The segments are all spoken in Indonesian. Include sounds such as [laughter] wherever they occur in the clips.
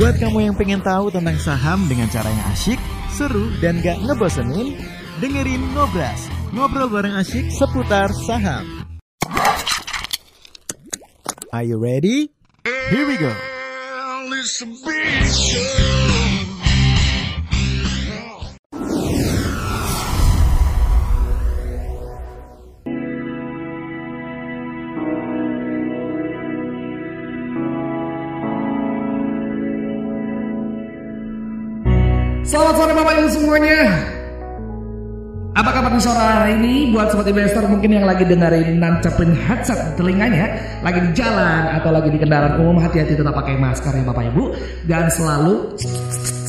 Buat kamu yang pengen tahu tentang saham dengan cara yang asyik, seru, dan gak ngebosenin, dengerin Ngobras, ngobrol bareng asyik seputar saham. Are you ready? Here we go. Selamat sore Bapak Ibu semuanya. Apa kabar di sore hari ini buat sobat investor mungkin yang lagi dengerin nancepin headset di telinganya, lagi di jalan atau lagi di kendaraan umum hati-hati tetap pakai masker ya Bapak Ibu dan selalu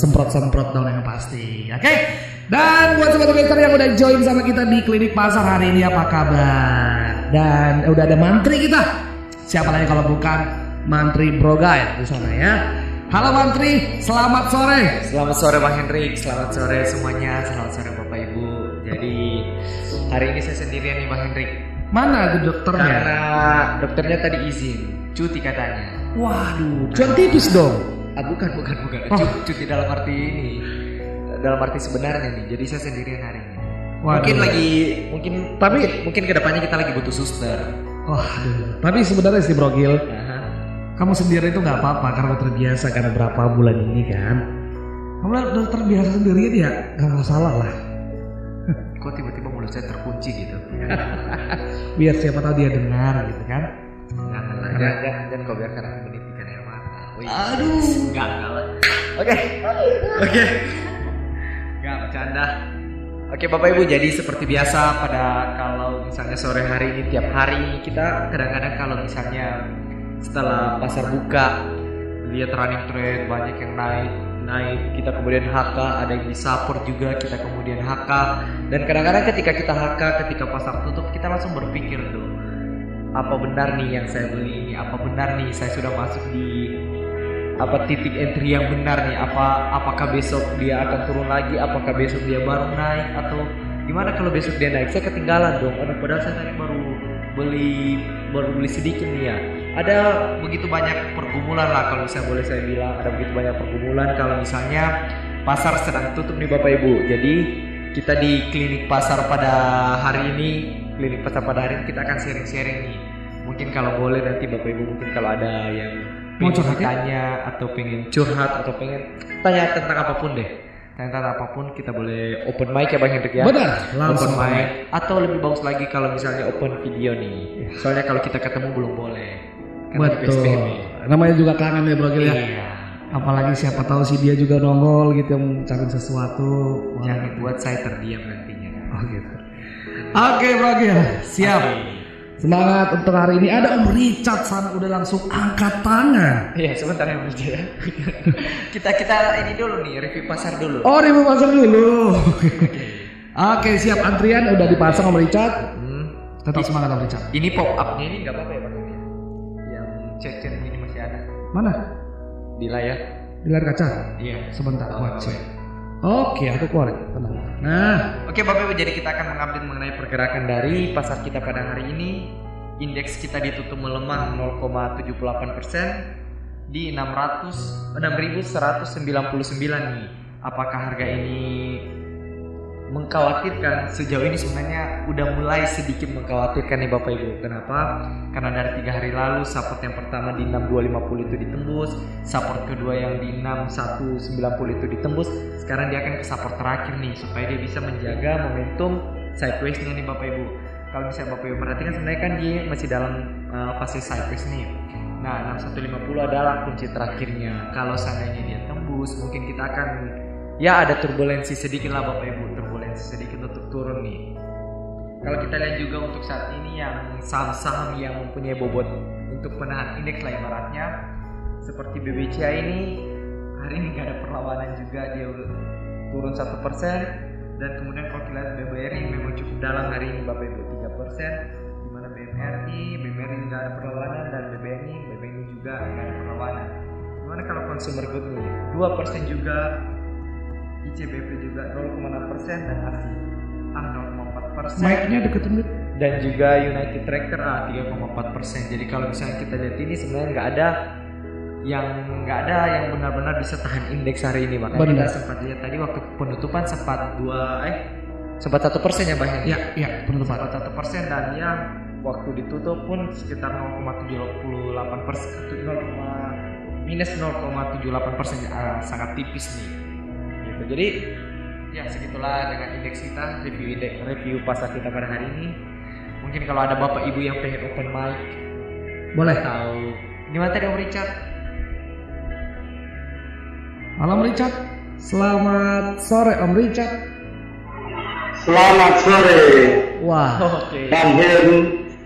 semprot-semprot dong yang pasti. Oke? Dan buat sobat investor yang udah join sama kita di klinik pasar hari ini apa kabar? Dan udah ada mantri kita. Siapa lagi kalau bukan mantri Bro Guide di sana ya. Halo Mantri, selamat sore. Selamat sore Bang Hendrik, selamat sore semuanya, selamat sore Bapak Ibu. Jadi hari ini saya sendirian nih Bang Hendrik. Mana dokternya? Karena dokternya tadi izin, cuti katanya. Waduh, cuan tipis dong. Ah bukan, bukan, bukan. Oh. Cu- Cuti dalam arti ini, dalam arti sebenarnya nih. Jadi saya sendirian hari ini. Waduh. Mungkin lagi, mungkin Tapi- mungkin, mungkin ke depannya kita lagi butuh suster. Waduh, tapi sebenarnya sih Bro Gil, Aha. Kamu sendiri itu nggak apa-apa karena terbiasa karena berapa bulan ini kan. Kamu udah terbiasa sendirian ya, nggak masalah lah. [laughs] Kok tiba-tiba mulut saya terkunci gitu? [laughs] Biar siapa tahu dia dengar gitu kan. Jangan jangan, jangan, jangan kau biarkan aku menitikan air mata. Aduh. Enggak, enggak. Oke. Oke. Enggak bercanda. Oke Bapak Ibu, jadi seperti biasa pada kalau misalnya sore hari ini tiap hari kita kadang-kadang kalau misalnya setelah pasar buka lihat running trade banyak yang naik naik. Kita kemudian HK ada yang di support juga kita kemudian HK dan kadang-kadang ketika kita HK ketika pasar tutup kita langsung berpikir tuh apa benar nih yang saya beli ini? Apa benar nih saya sudah masuk di apa titik entry yang benar nih? Apa apakah besok dia akan turun lagi? Apakah besok dia baru naik? Atau gimana kalau besok dia naik? Saya ketinggalan dong. Padahal saya tadi baru beli baru beli sedikit nih ya ada begitu banyak pergumulan lah kalau saya boleh saya bilang ada begitu banyak pergumulan kalau misalnya pasar sedang tutup nih bapak ibu. Jadi kita di klinik pasar pada hari ini klinik pasar pada hari ini kita akan sharing-sharing nih. Mungkin kalau boleh nanti bapak ibu mungkin kalau ada yang Mau curhat ya? tanya atau pengen curhat atau pengen tanya tentang apa pun deh. Tentang apa pun kita boleh open mic ya bang Hendrik ya? Benar, open langsung. mic. Atau lebih bagus lagi kalau misalnya open video nih. Soalnya kalau kita ketemu belum boleh Betul. PSBB. Namanya juga kangen ya Bro Gil ya. iya Apalagi siapa tahu si dia juga nongol gitu yang ngucapin sesuatu. Wah. jangan buat saya terdiam nantinya Oh gitu. Oke Bro Gil, siap. Semangat untuk hari ini. Ada Om Richard sana udah langsung angkat tangan. Iya sebentar ya Mas [laughs] ya. kita kita ini dulu nih review pasar dulu. Oh, ribu pasar dulu. Oke, siap antrian udah dipasang Om Richard. Hmm. Tetap semangat Om Richard. Ini pop upnya ini nggak apa-apa ya Bang? Cek cek ini masih ada Mana? di layar. Di layar kaca. Iya. Sebentar, Oh, gua cek. oke. Aku keluar. Nah, nah, Oke Bapak Ibu, jadi kita akan mengupdate mengenai pergerakan dari pasar kita pada hari ini. Indeks kita ditutup melemah 0,78 persen di 600 6.199 nih. Apakah harga ini mengkhawatirkan? Sejauh ini sebenarnya udah mulai sedikit mengkhawatirkan nih Bapak Ibu. Kenapa? Karena dari tiga hari lalu support yang pertama di 6250 itu ditembus, support kedua yang di 6190 itu ditembus. Sekarang dia akan ke support terakhir nih supaya dia bisa menjaga momentum sideways-nya nih Bapak Ibu. Kalau misalnya Bapak Ibu perhatikan sebenarnya kan dia masih dalam uh, fase sideways nih. Nah, 6150 adalah kunci terakhirnya. Kalau seandainya dia tembus, mungkin kita akan ya ada turbulensi sedikit lah Bapak Ibu, sedikit untuk turun nih. Kalau kita lihat juga untuk saat ini yang saham-saham yang mempunyai bobot untuk menahan indeks lah ibaratnya seperti BBCA ini hari ini nggak ada perlawanan juga dia turun satu persen dan kemudian kalau kita lihat BBRI memang cukup dalam hari ini Bapak Ibu 3 persen di mana BMRI, BMRI nggak ada perlawanan dan BBNI, BBNI juga nggak ada perlawanan. Gimana kalau consumer good nih 2 persen juga ICBP juga 0,6 persen dan ASI ah 0,4 persen mic-nya deketin dikit. dan juga United Tractor ah 3,4 persen. Jadi kalau misalnya kita lihat ini sebenarnya nggak ada yang nggak ada yang benar-benar bisa tahan indeks hari ini Pak. Benar. Kita sempat lihat tadi waktu penutupan sempat dua eh sempat satu persen ya Pak ya? Ya, penutupan. Sempat satu persen dan ya waktu ditutup pun sekitar 0,78 persen minus 0,78 persen Ah, sangat tipis nih. Gitu. Jadi ya segitulah dengan indeks kita review indeks review pasar kita pada hari ini. Mungkin kalau ada bapak ibu yang pengen open mic Boleh. tahu gimana tadi Om Richard? Malam Richard. Selamat sore Om Richard. Selamat sore, Wah. Oke. Hen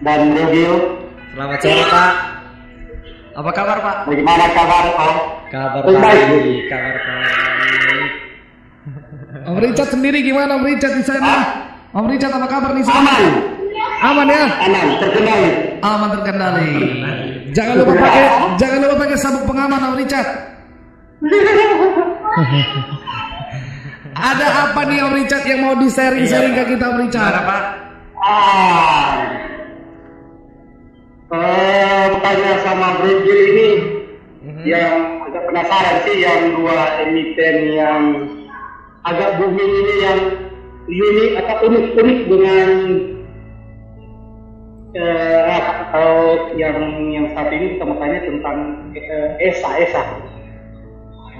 dan Mogil. Selamat sore Pak. Apa kabar Pak? Bagaimana kabar Pak? Kabar baik. baik. Kabar baik. Om Richard sendiri gimana Om Richard di sana? Om Richard apa kabar di sana? Aman, Aman ya? aman, terkendali. Aman terkendali. Jangan lupa pakai jangan lupa pakai sabuk pengaman Om Richard. Ada apa nih Om Richard yang mau di-sharing-sharing ke kita Om Richard? Gimana Pak? Ah, eh, tanya sama Brigil ini Mhm. yang agak penasaran sih yang dua emiten yang agak booming ini yang unik atau unik-unik dengan eh, atau yang yang saat ini kita mau tanya tentang eh, ESA ESA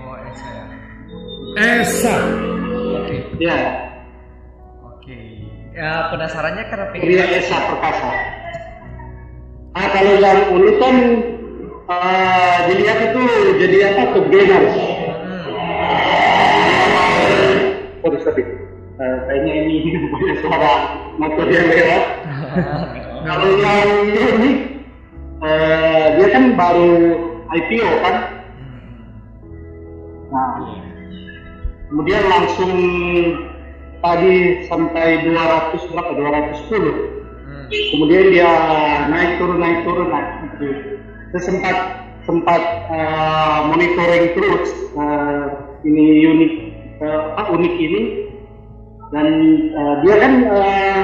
Oh, Esa ya. Esa. Oke. ya Oke. Ya penasarannya karena pengen Ria Esa Perkasa. Ah kalau yang unik kan eh, dilihat itu jadi apa top gamer. Hmm. Ini suara motor yang lewat. Kalau yang ini eh, dia kan baru IPO kan. Nah, kemudian langsung tadi sampai 200 berapa 210 Hmm. kemudian dia naik turun naik turun naik gitu. Saya sempat sempat eh, monitoring terus eh, ini unik eh, apa unik ini dan eh, dia kan uh,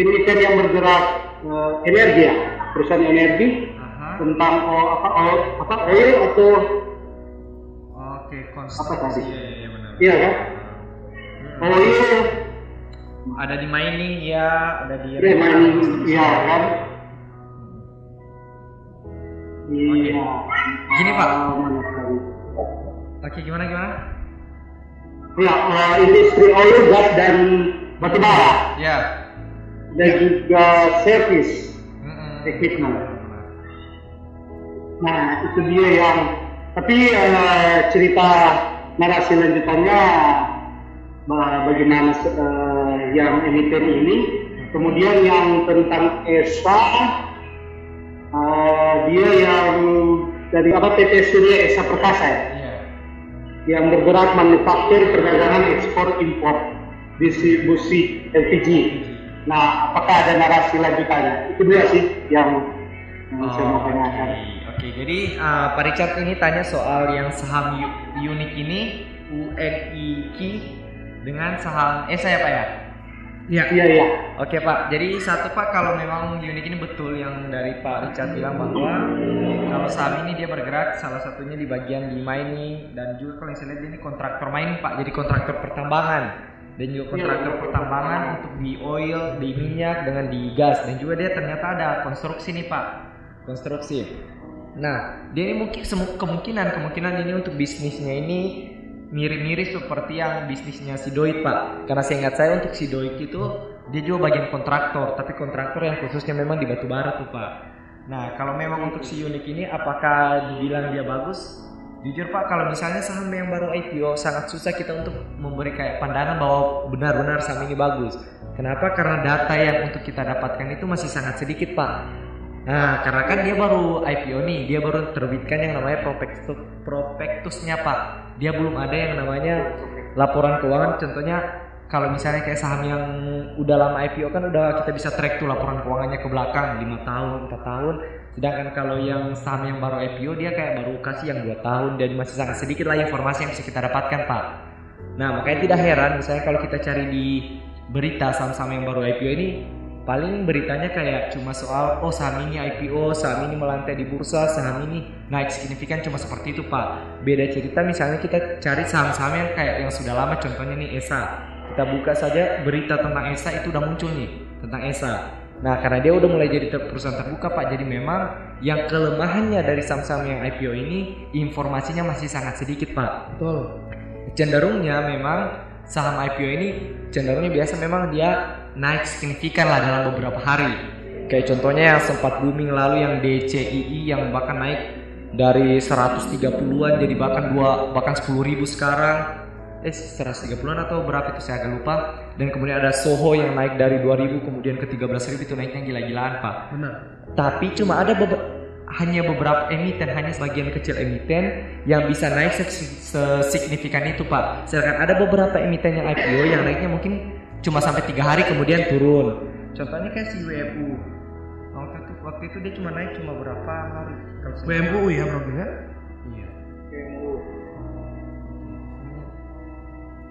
emiten yang bergerak eh, energi ya perusahaan energi Aha. tentang oh, apa oh, apa oil atau Oke, Apa tadi? Iya, iya, iya, benar. iya kan Hmm. oil Ada di mining ya, ada di dia main iya kan iya Gini, Pak. Oke, gimana gimana? Ya, eh, industri oil, gas dan batu bara Ya. dan juga service Mm-mm. equipment. Nah, itu dia yang tapi eh, cerita narasi lanjutannya ba- bagaimana eh, yang emiten ini, kemudian yang tentang ESA eh, dia yang dari apa PT Surya Esa Perkasa ya? Yang bergerak manufaktur perdagangan ekspor impor distribusi LPG. Nah, apakah ada narasi lanjutannya? Itu dia sih yang, yang saya mau Oke, tanyakan. oke. Jadi uh, Pak Richard ini tanya soal yang saham unik ini UNIK dengan saham ESA ya Pak ya? Ya. Iya, iya. Oke Pak, jadi satu Pak kalau memang unik ini betul yang dari Pak Richard bilang bahwa kalau saham ini dia bergerak salah satunya di bagian di mining dan juga kalau yang saya lihat ini kontraktor mining Pak, jadi kontraktor pertambangan dan juga kontraktor pertambangan untuk di oil, di minyak dengan di gas dan juga dia ternyata ada konstruksi nih Pak, konstruksi. Nah, dia ini mungkin kemungkinan kemungkinan ini untuk bisnisnya ini mirip-mirip seperti yang bisnisnya si Doit Pak. Karena saya ingat saya untuk si Doit itu dia juga bagian kontraktor, tapi kontraktor yang khususnya memang di batu bara tuh Pak. Nah, kalau memang untuk si Unik ini apakah dibilang dia bagus? Jujur Pak, kalau misalnya saham yang baru IPO sangat susah kita untuk memberi kayak pandangan bahwa benar-benar saham ini bagus. Kenapa? Karena data yang untuk kita dapatkan itu masih sangat sedikit Pak. Nah, karena kan dia baru IPO nih, dia baru terbitkan yang namanya prospektus prospektusnya Pak. Dia belum ada yang namanya laporan keuangan. Contohnya kalau misalnya kayak saham yang udah lama IPO kan udah kita bisa track tuh laporan keuangannya ke belakang 5 tahun, 4 tahun. Sedangkan kalau yang saham yang baru IPO dia kayak baru kasih yang 2 tahun dan masih sangat sedikit lah informasi yang bisa kita dapatkan Pak. Nah makanya tidak heran misalnya kalau kita cari di berita saham-saham yang baru IPO ini paling beritanya kayak cuma soal oh saham ini IPO, saham ini melantai di bursa, saham ini naik signifikan cuma seperti itu pak. Beda cerita misalnya kita cari saham-saham yang kayak yang sudah lama contohnya nih ESA. Kita buka saja berita tentang ESA itu udah muncul nih tentang ESA. Nah karena dia udah mulai jadi perusahaan terbuka pak, jadi memang yang kelemahannya dari saham-saham yang IPO ini informasinya masih sangat sedikit pak Betul. cenderungnya memang saham IPO ini cenderungnya biasa memang dia naik signifikan lah dalam beberapa hari. Kayak contohnya yang sempat booming lalu yang DCII yang bahkan naik dari 130-an jadi bahkan dua bahkan 10 ribu sekarang. Eh 130-an atau berapa itu? Saya agak lupa. Dan kemudian ada Soho yang naik dari 2000 kemudian ke 13.000 itu naiknya gila-gilaan Pak. Benar. tapi cuma ada bebe- hanya beberapa emiten hanya sebagian kecil emiten yang bisa naik se- sesignifikan itu pak. Sedangkan ada beberapa emiten yang IPO yang naiknya mungkin cuma sampai tiga hari kemudian turun. Contohnya kayak si WFU waktu itu waktu itu dia cuma naik cuma berapa hari? Kalau saya- WMUU ya Bro ya. iya.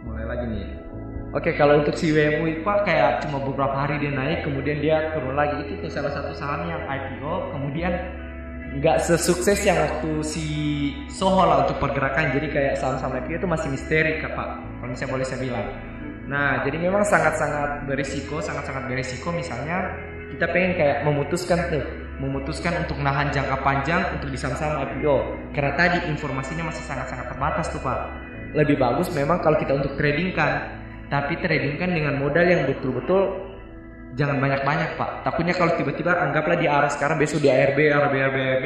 Mulai lagi nih. Oke kalau untuk si WMU Pak kayak cuma beberapa hari dia naik kemudian dia turun lagi. Itu tuh salah satu saham yang IPO kemudian nggak sesukses yang waktu si Soho lah untuk pergerakan. Jadi kayak saham-saham IPO itu masih misteri Kak Pak. Kalau misalnya boleh saya bilang nah jadi memang sangat-sangat berisiko sangat-sangat berisiko. Misalnya kita pengen kayak memutuskan tuh memutuskan untuk nahan jangka panjang untuk di saham-saham IPO karena tadi informasinya masih sangat-sangat terbatas tuh Pak. Lebih bagus memang kalau kita untuk trading kan tapi trading kan dengan modal yang betul-betul jangan banyak-banyak pak. Takutnya kalau tiba-tiba anggaplah di arah sekarang besok di ARB ARB ARB ARB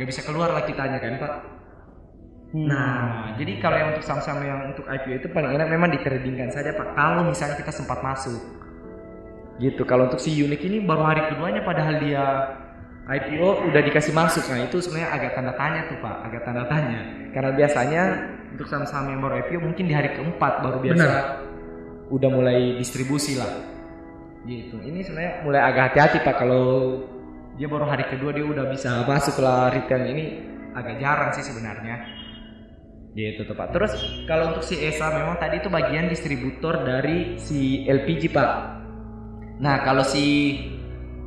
nggak bisa keluar lah kitanya kan pak nah jadi kalau yang untuk saham-saham yang untuk IPO itu paling enak memang ditradingkan saja pak. Kalau misalnya kita sempat masuk. Gitu. Kalau untuk si Unique ini baru hari keduanya padahal dia IPO udah dikasih masuk. Nah itu sebenarnya agak tanda tanya tuh pak. Agak tanda tanya. Karena biasanya untuk saham-saham yang baru IPO mungkin di hari keempat baru biasa Benar. udah mulai distribusi lah. Gitu. Ini sebenarnya mulai agak hati-hati pak. Kalau dia baru hari kedua dia udah bisa masuk lah retail ini. Agak jarang sih sebenarnya gitu tuh pak terus kalau untuk si ESA memang tadi itu bagian distributor dari si LPG pak nah kalau si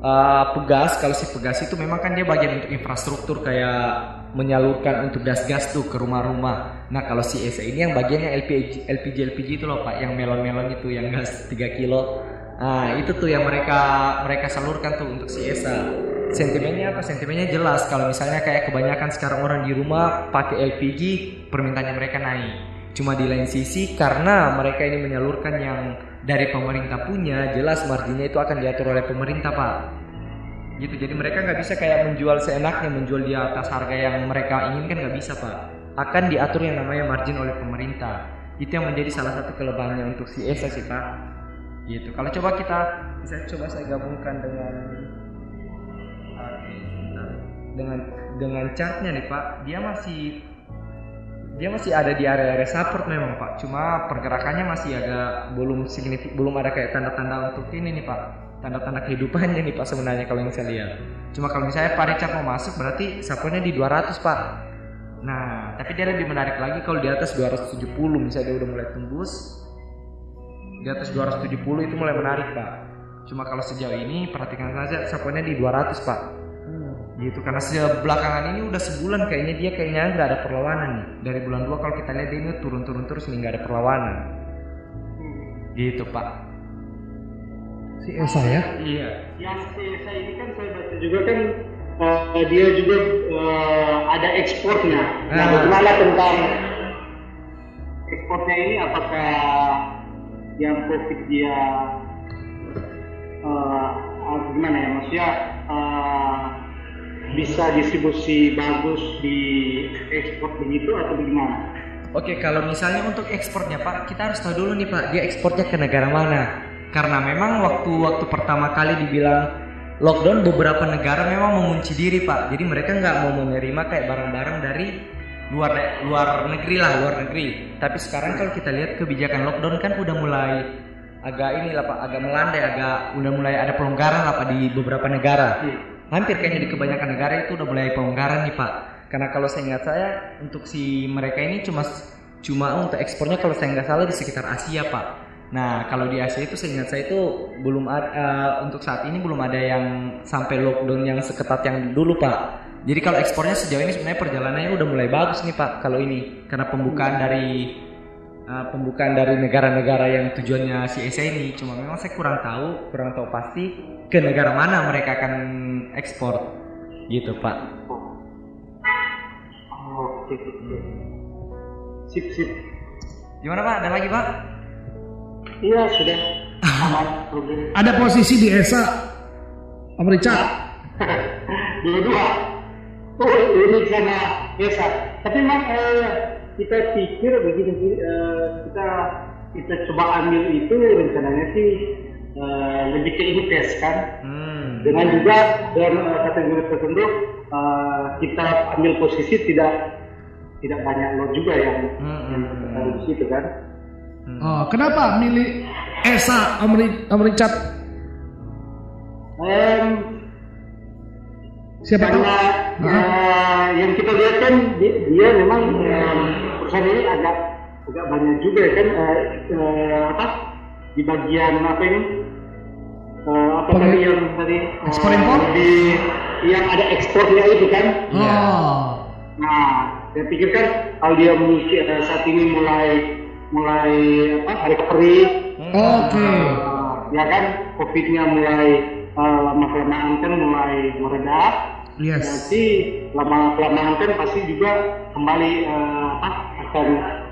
uh, pegas kalau si pegas itu memang kan dia bagian untuk infrastruktur kayak menyalurkan untuk gas-gas tuh ke rumah-rumah. Nah kalau si ESA ini yang bagiannya LPG LPG LPG itu loh pak, yang melon-melon itu yang gas 3 kilo. Nah itu tuh yang mereka mereka salurkan tuh untuk si ESA. Sentimennya apa? Sentimennya jelas. Kalau misalnya kayak kebanyakan sekarang orang di rumah pakai LPG, permintaannya mereka naik. Cuma di lain sisi karena mereka ini menyalurkan yang dari pemerintah punya, jelas marginnya itu akan diatur oleh pemerintah pak gitu jadi mereka nggak bisa kayak menjual seenaknya menjual di atas harga yang mereka inginkan nggak bisa pak akan diatur yang namanya margin oleh pemerintah itu yang menjadi salah satu kelebihannya untuk si ESA sih pak gitu kalau coba kita bisa coba saya gabungkan dengan. Dengan dengan chartnya nih pak. Dia masih dia masih ada di area-area support memang pak. Cuma pergerakannya masih agak belum signifik belum ada kayak tanda-tanda untuk ini nih pak. Tanda-tanda kehidupannya nih pak sebenarnya kalau yang saya lihat. Cuma kalau misalnya Pak Richard mau masuk berarti supportnya di 200 pak. Nah tapi dia lebih menarik lagi kalau di atas 270 misalnya dia udah mulai tembus di atas 270 itu mulai menarik pak. Cuma kalau sejauh ini perhatikan saja supportnya di 200 pak gitu karena sebelakangan ini udah sebulan kayaknya dia kayaknya nggak ada perlawanan nih dari bulan 2 kalau kita lihat dia ini turun-turun terus nih nggak ada perlawanan gitu pak Si Esa ya. iya Yang CSA ini kan saya baca juga kan eh, dia juga eh, ada ekspornya. Nah, Ah. bagaimana tentang ekspornya ini? Apakah yang profit dia eh, ah, gimana ya? Maksudnya eh, bisa distribusi bagus di ekspor begitu atau bagaimana? Oke, kalau misalnya untuk ekspornya Pak, kita harus tahu dulu nih Pak, dia ekspornya ke negara mana. Karena memang waktu-waktu pertama kali dibilang lockdown, beberapa negara memang mengunci diri Pak. Jadi mereka nggak mau menerima kayak barang-barang dari luar luar negeri lah, luar negeri. Tapi sekarang kalau kita lihat kebijakan lockdown kan udah mulai agak ini lah Pak, agak melandai, agak udah mulai ada pelonggaran lah Pak di beberapa negara. Hampir kayaknya di kebanyakan negara itu udah mulai pelonggaran nih Pak. Karena kalau saya ingat saya untuk si mereka ini cuma cuma untuk ekspornya kalau saya nggak salah di sekitar Asia Pak. Nah, kalau di Asia itu seingat saya itu belum ada eh, untuk saat ini belum ada yang sampai lockdown yang seketat yang dulu, Pak. Jadi kalau ekspornya sejauh ini sebenarnya perjalanannya udah mulai bagus nih, Pak. Kalau ini karena pembukaan dari eh, pembukaan dari negara-negara yang tujuannya si Asia ini. Cuma memang saya kurang tahu, kurang tahu pasti ke negara mana mereka akan ekspor. Gitu, Pak. Oh, Oke, oke. Sip, sip. Gimana, Pak? Ada lagi, Pak? Iya, sudah. [laughs] Ada posisi di ESA Om Richard. [laughs] Dua-dua. Oh, ini sama biasa. Tapi memang eh, kita pikir begini sih, eh, kita kita coba ambil itu rencananya sih eh, lebih ke IPS kan. Hmm. Dengan juga dalam eh, kategori tertentu eh, kita ambil posisi tidak tidak banyak lot juga yang Hmm, yang hmm, di situ kan. Oh, kenapa milih ESA Richard? Em, Siapa tahu? karena eh, yang kita lihat kan dia, dia memang em, perusahaan ini agak agak banyak juga ya kan? Eh, eh, apa? Di bagian apa ini? Eh, apa tadi yang tadi eh, Ekspor impor? di yang ada ekspornya itu kan? Oh. nah saya pikir kan kalau dia mungkin eh, saat ini mulai mulai apa? Recovery Oke. eh, ya kan? Covidnya mulai eh, lama kelamaan kan mulai meredah. Yes. Nanti lama kelamaan kan pasti juga kembali eh, apa akan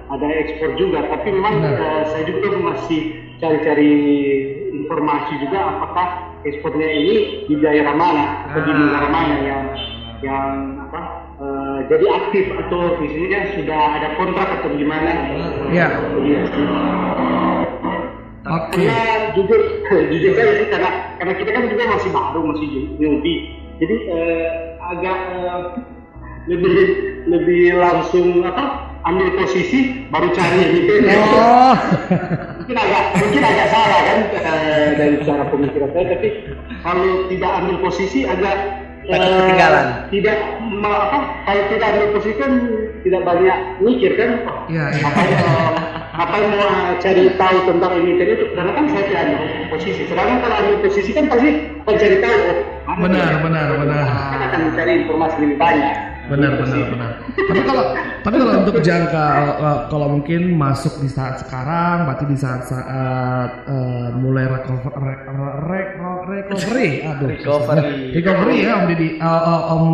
ada ekspor juga. Tapi memang Benar. eh, saya juga masih cari-cari informasi juga apakah ekspornya ini di daerah mana atau di Ah. negara mana yang yang apa eh, jadi aktif atau misalnya sudah ada kontrak atau gimana. Ya. Iya sih. Oke. Karena jujur, [laughs] jujur saja sih karena karena kita kan juga masih baru, masih newbie. Jadi eh, agak eh, lebih lebih langsung apa ambil posisi baru cari gitu. Oh. mungkin agak mungkin agak salah kan eh, dari cara pemikiran saya, tapi kalau tidak ambil posisi agak Takut eh, ketinggalan. Tidak apa kalau tidak ambil posisi kan tidak banyak mikir kan. Iya. Ngapain eh, ngapain mau cari tahu tentang ini tadi itu karena kan saya tidak ambil posisi. Sedangkan kalau ambil posisi kan pasti akan cari tahu. Oh, Benar, benar, benar. Kan akan mencari informasi lebih banyak. Benar, benar, benar. [laughs] Tapi kalau tapi kalau untuk jangka eh, kalau mungkin masuk di saat sekarang, berarti di saat saat eh, mulai recover, re, re, re- recovery, [laughs] aduh, Recovery. recovery ya Om Didi, eh, eh, Om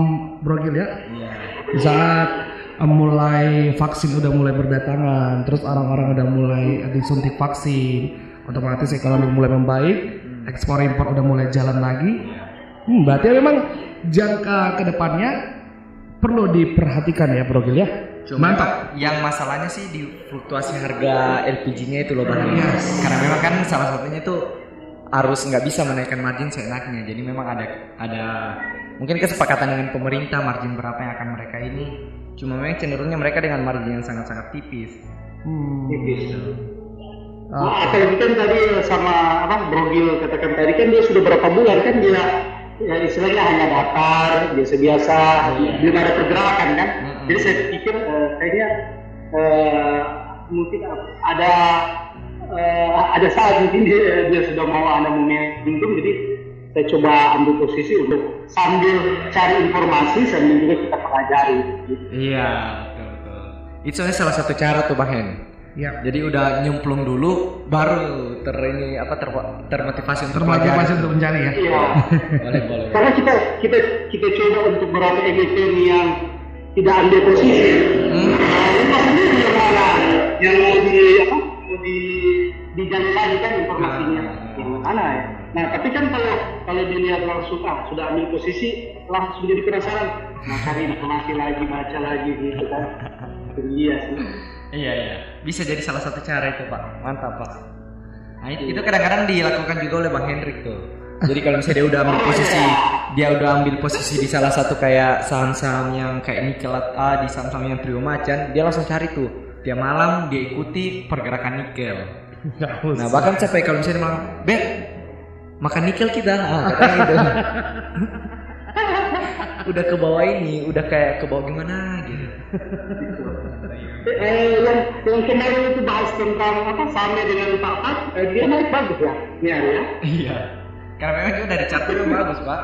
Brogil ya. Iya. Di saat eh, mulai vaksin udah mulai berdatangan, terus orang-orang udah mulai disuntik vaksin, otomatis ekonomi mulai membaik, ekspor impor udah mulai jalan lagi. Hmm, berarti memang jangka ke depannya perlu diperhatikan ya Bro Gil ya. Cuma Mantap. yang masalahnya sih di fluktuasi harga LPG-nya itu loh bang. Yes. Karena memang kan salah satunya itu harus nggak bisa menaikkan margin seenaknya. Jadi memang ada ada mungkin kesepakatan dengan pemerintah margin berapa yang akan mereka ini. Cuma memang cenderungnya mereka dengan margin yang sangat-sangat tipis. Hmm. Tipis. Ah, Nah, apalagi kan tadi sama apa Brogil katakan tadi kan dia sudah berapa bulan kan dia ya istilahnya hanya datar biasa-biasa belum ada pergerakan kan Mm-mm. jadi saya pikir eh, kayaknya eh, mungkin ada eh, ada saat mungkin dia, dia sudah mau ada momentum jadi saya coba ambil posisi untuk sambil cari informasi sambil juga kita pelajari gitu. Iya betul betul. Itu salah satu cara tuh bang Hen. Ya. Jadi udah nyemplung dulu, baru ter ini apa ter, termotivasi untuk Termotivasi untuk mencari ya. iya. [laughs] Boleh boleh. karena kita kita kita coba untuk beberapa emiten yang tidak ambil posisi. Hmm. nah, sendiri yang mana yang mau di apa mau di digali lagi kan informasinya yang mana ya? Nah tapi kan kalau kalau dilihat langsung ah sudah ambil posisi langsung jadi penasaran. Nah cari informasi lagi baca lagi gitu kan. Dia sih Iya iya. Bisa jadi salah satu cara itu pak. Mantap pak. Nah itu, itu kadang-kadang dilakukan juga oleh bang Hendrik tuh. Jadi kalau misalnya dia udah ambil posisi, dia udah ambil posisi di salah satu kayak saham-saham yang kayak nikel A di saham-saham yang trio macan, dia langsung cari tuh. Tiap malam dia ikuti pergerakan nikel. Nah bahkan sampai kalau misalnya malam, bet makan nikel kita, ah, katanya gitu. [laughs] udah ke bawah ini, udah kayak ke bawah gimana gitu. Eh, yang yang kemarin itu bahas tentang apa sama dengan Pak Pat, eh, dia naik bagus ya, ini hari ya. Iya. Karena memang dia dari cat itu bagus pak.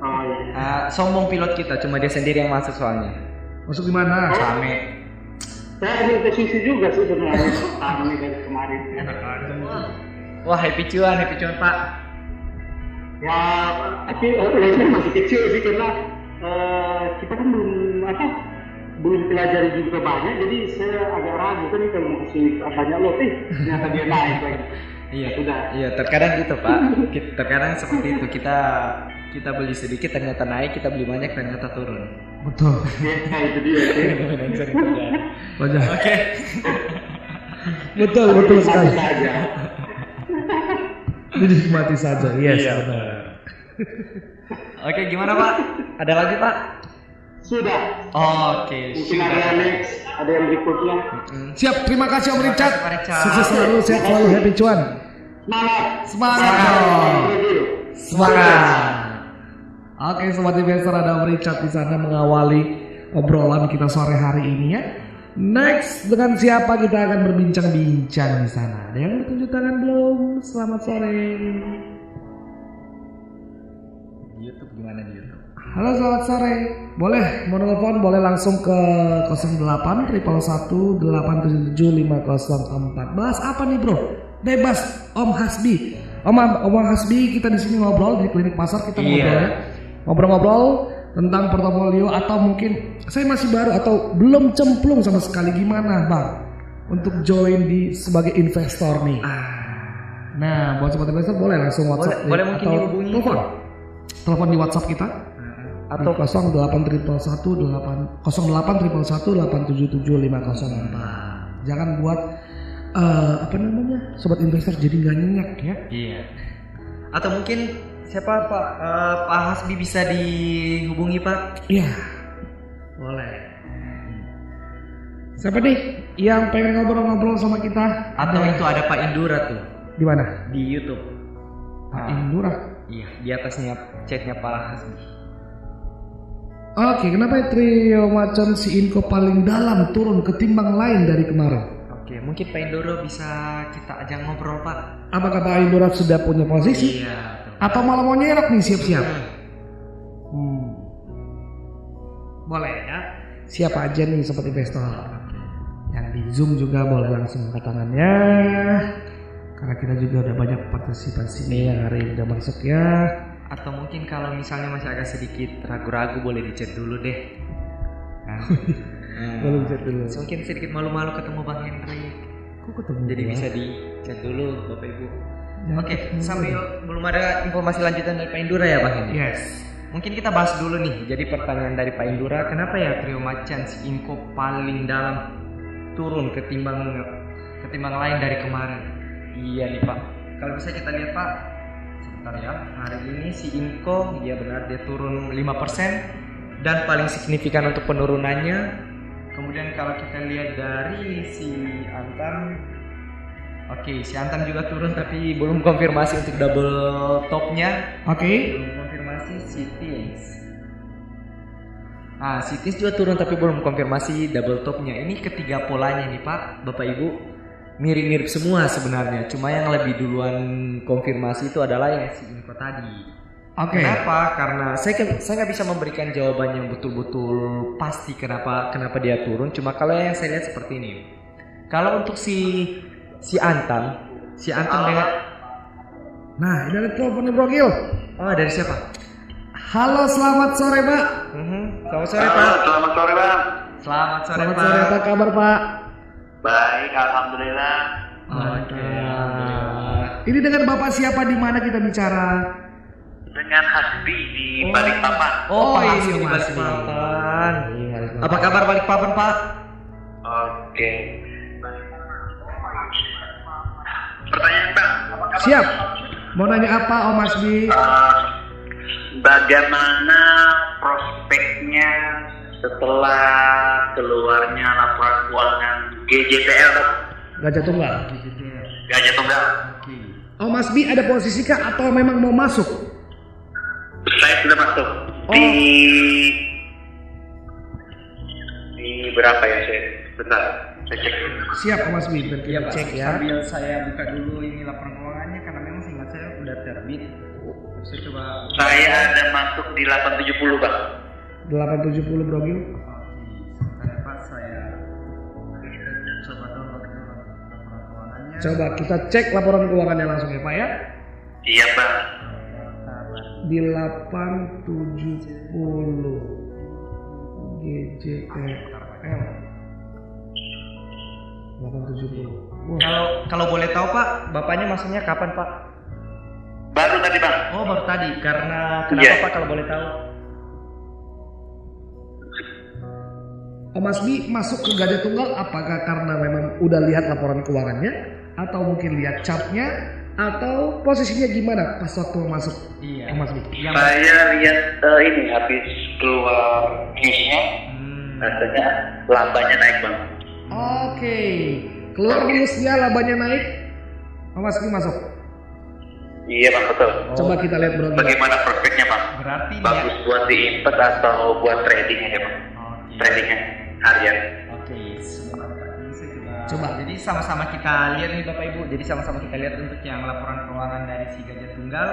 Oh, iya. Ah, sombong pilot kita, cuma dia sendiri yang masuk soalnya. Masuk di mana? Same. Saya ingin ke sisi juga sih sebenarnya ini dari kemarin. Wah happy cuan, happy cuan pak. Ya, tapi eh, masih kecil sih karena eh, kita kan belum apa belum pelajari juga banyak, jadi saya agak ragu kan nih kalau mau kasih banyak lot, eh ternyata dia naik lagi. Iya, Sudah. Iya, terkadang gitu pak. Kita- Terkadang seperti itu kita kita beli sedikit ternyata naik, kita beli banyak ternyata turun. Betul. Ya, itu dia. [laughs] Wajah. Oke. Betul, betul sekali. Saja. Dinikmati saja. Yes, Iya. benar. Oke, gimana pak? Ada lagi pak? Sudah. Oke, Mungkin ada yang next, ada yang berikutnya. Hmm. Siap, terima kasih Om Richard. Sukses selalu, sehat selalu, happy cuan. Semangat. Semangat dong. Semangat. Oke, sobat investor ada Om Richard di sana mengawali obrolan kita sore hari ini ya. Next dengan siapa kita akan berbincang-bincang di sana? Ada yang bertunjuk tangan belum? Selamat sore. YouTube gimana di YouTube? Halo selamat sore. Boleh mau telepon boleh langsung ke 08 triple 1 877 504. Bahas apa nih bro? Bebas Om Hasbi. Om Om Hasbi kita di sini ngobrol di klinik pasar kita Iya. ngobrol ya. Ngobrol-ngobrol tentang portofolio atau mungkin saya masih baru atau belum cemplung sama sekali gimana bang untuk join di sebagai investor nih. Nah buat sobat investor boleh langsung WhatsApp Ah. boleh mungkin atau dihubungi. telepon. Telepon di WhatsApp kita Atau atau 08 triple 1 8 08 triple 1 877 504 jangan buat eh, apa namanya sobat investor jadi nggak nyenyak ya Iya. Atau mungkin siapa Pak Eh, Pak Hasbi bisa dihubungi Pak? iya boleh siapa nih yang pengen ngobrol-ngobrol sama kita Atau itu ada Pak Indura tuh di mana di YouTube. Pak Ah, Indura Iya, di atasnya chatnya Pak Hasbi. Oke, kenapa trio macan si Inko paling dalam turun ketimbang lain dari kemarin? Oke, mungkin Pak Indoro bisa kita ajak ngobrol Pak. Apakah Pak Indura sudah punya posisi? Iya. betul. Atau malah mau nyerok nih siap-siap? Hmm. Boleh ya. Siapa aja nih sobat investor? Yang di Zoom juga boleh langsung angkat tangannya. Karena kita juga udah banyak partisipasi nih yang hari ini udah masuk ya. Atau mungkin kalau misalnya masih agak sedikit ragu-ragu boleh dicat dulu deh. Nah. [laughs] Boleh chat dulu. Mungkin sedikit malu-malu ketemu Bang Hendrik. Kok ketemu Jadi gua? bisa di chat dulu Bapak Ibu. Jangan Oke, ketemu. sambil belum ada informasi lanjutan dari Pak Indura ya Bang Hendrik. Yes. Mungkin kita bahas dulu nih. Jadi pertanyaan dari Pak Indura, kenapa ya trio macan si Inko paling dalam turun ketimbang ketimbang lain dari kemarin? Iya nih Pak. Kalau bisa kita lihat Pak, sebentar ya. Hari ini si Inko, dia benar dia turun 5% dan paling signifikan untuk penurunannya. Kemudian kalau kita lihat dari si Antam, oke si Antam juga turun tapi belum konfirmasi untuk double topnya Oke. belum konfirmasi Cities. Ah, Cities juga turun tapi belum konfirmasi double topnya. Ini ketiga polanya nih Pak, Bapak Ibu. Mirip-mirip semua sebenarnya. Cuma yang lebih duluan konfirmasi itu adalah yang si Info tadi. Oke. Kenapa? Karena saya saya nggak bisa memberikan jawaban yang betul-betul pasti kenapa kenapa dia turun. Cuma kalau yang saya lihat seperti ini. Kalau untuk si si Antam, si Antam dengan Nah, ini ada telepon nih Bro Gil. Oh, dari siapa? Halo, selamat sore, Pak. Mhm. Selamat sore, Pak. selamat sore bang. Selamat sore, Selamat Pak. sore, apa kabar, Pak? Baik, alhamdulillah. Oke. Ini dengan Bapak siapa di mana kita bicara? Dengan Hasbi di Balikpapan. Oh, Oh, ini iya, di Mas. Balikpapan. Iya, Apa kabar Balikpapan, Pak? Oke. Pertanyaan bang. Siap. Mau nanya apa, Om Asbi? Eh, bagaimana prospeknya setelah keluarnya laporan keuangan GJTL Gajah Tunggal. Gajah Tunggal? Om Asbi ada posisi kah atau memang mau masuk? Saya sudah masuk Oh. di ini berapa ya saya bentar saya cek Siap Mas Bi, kita Pak, cek ya. sambil saya buka dulu ini laporan keuangannya karena memang seingat saya udah terbit. Saya coba saya ada masuk di 870 bang 870 Bro Gil. Oke, sebentar ya Pak, saya coba kita cek laporan keuangannya langsung ya Pak ya. iya bang Di 870 GJL 870. Wah, Kalau kalau boleh tahu Pak, bapaknya maksudnya kapan Pak? baru tadi bang Oh baru tadi, karena kenapa Iya. Pak kalau boleh tahu? Oh, Mas Bi masuk ke Gajah Tunggal apakah karena memang udah lihat laporan keuangannya atau mungkin lihat chartnya atau posisinya gimana pas waktu masuk Iya. Oh, Mas Bi? Yang saya lihat eh, ini habis keluar newsnya Hmm. rasanya labanya naik bang Oke, keluar newsnya labanya naik. Oh, Mas Bi masuk. iya bang betul Coba kita lihat bro. bagaimana prospeknya bang berarti bagus dia buat diinvest atau buat trading aja bang Oke. tradingnya harian Oke. Ini saya coba. Coba. Jadi sama-sama kita lihat nih Bapak Ibu. Jadi sama-sama kita lihat untuk yang laporan keuangan dari si Gajah Tunggal.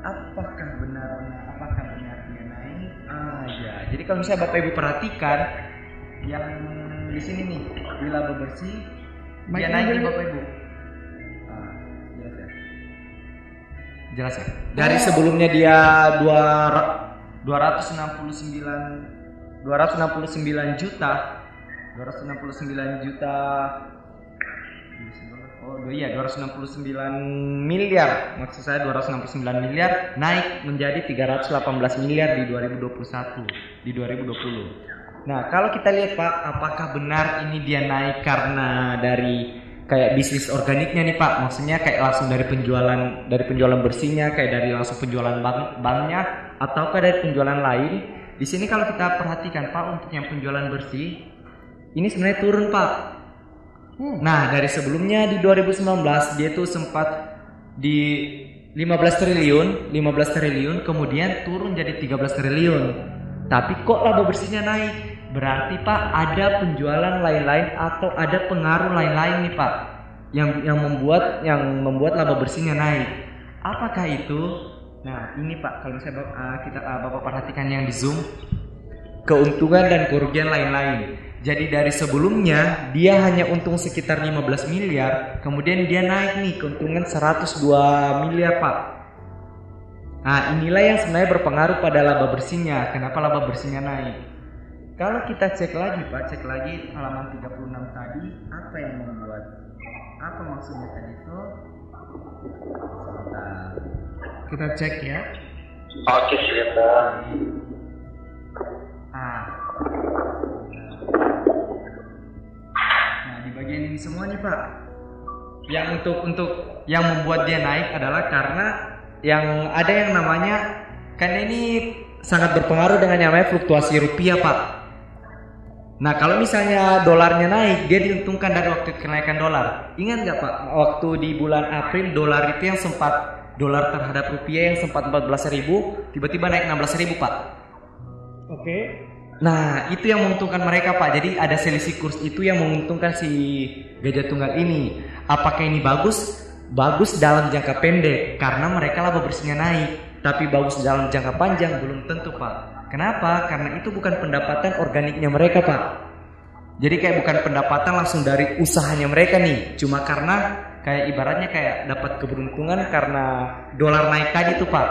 Apakah benar-benar apakah benar dia naik? Ah ya. Jadi kalau misalnya Bapak Ibu perhatikan yang di sini nih di laba bersih dia naik nih. Bapak Ibu. Ah, jelas ya. Jelas ya. Dari sebelumnya dia dua ra- 269 269 juta. 269 juta. Oh iya 269 miliar. Maksud saya 269 miliar naik menjadi 318 miliar di 2021 di 2020. Nah kalau kita lihat Pak apakah benar ini dia naik karena dari kayak bisnis organiknya nih Pak? Maksudnya kayak langsung dari penjualan dari penjualan bersihnya kayak dari langsung penjualan bank banknya ataukah dari penjualan lain di sini kalau kita perhatikan Pak untuk yang penjualan bersih ini sebenarnya turun Pak Nah, dari sebelumnya di 2019 dia tuh sempat di 15 triliun, 15 triliun, kemudian turun jadi 13 triliun. Tapi kok laba bersihnya naik? Berarti Pak ada penjualan lain-lain atau ada pengaruh lain-lain nih Pak yang yang membuat yang membuat laba bersihnya naik. Apakah itu? Nah, ini Pak kalau misalnya uh, kita uh, Bapak perhatikan yang di Zoom keuntungan dan kerugian lain-lain. Jadi dari sebelumnya dia hanya untung sekitar 15 miliar, kemudian dia naik nih keuntungan 102 miliar, Pak. Nah, inilah yang sebenarnya berpengaruh pada laba bersihnya. Kenapa laba bersihnya naik? Kalau kita cek lagi, Pak, cek lagi halaman 36 tadi, apa yang membuat apa maksudnya tadi itu? Sebentar. Kita cek ya. oke siap bang Ah. Nah, di bagian ini semua nih, Pak. Yang untuk untuk yang membuat dia naik adalah karena yang ada yang namanya kan ini sangat berpengaruh dengan yang namanya fluktuasi rupiah, Pak. Nah, kalau misalnya dolarnya naik, dia diuntungkan dari waktu kenaikan dolar. Ingat nggak, Pak? Waktu di bulan April dolar itu yang sempat dolar terhadap rupiah yang sempat 14.000, tiba-tiba naik 16.000, Pak. Oke. Nah, itu yang menguntungkan mereka, Pak. Jadi ada selisih kurs itu yang menguntungkan si Gajah Tunggal ini. Apakah ini bagus? Bagus dalam jangka pendek karena mereka laba bersihnya naik. Tapi bagus dalam jangka panjang belum tentu, Pak. Kenapa? Karena itu bukan pendapatan organiknya mereka, Pak. Jadi kayak bukan pendapatan langsung dari usahanya mereka nih. Cuma karena kayak ibaratnya kayak dapat keberuntungan karena dolar naik tadi tuh, Pak.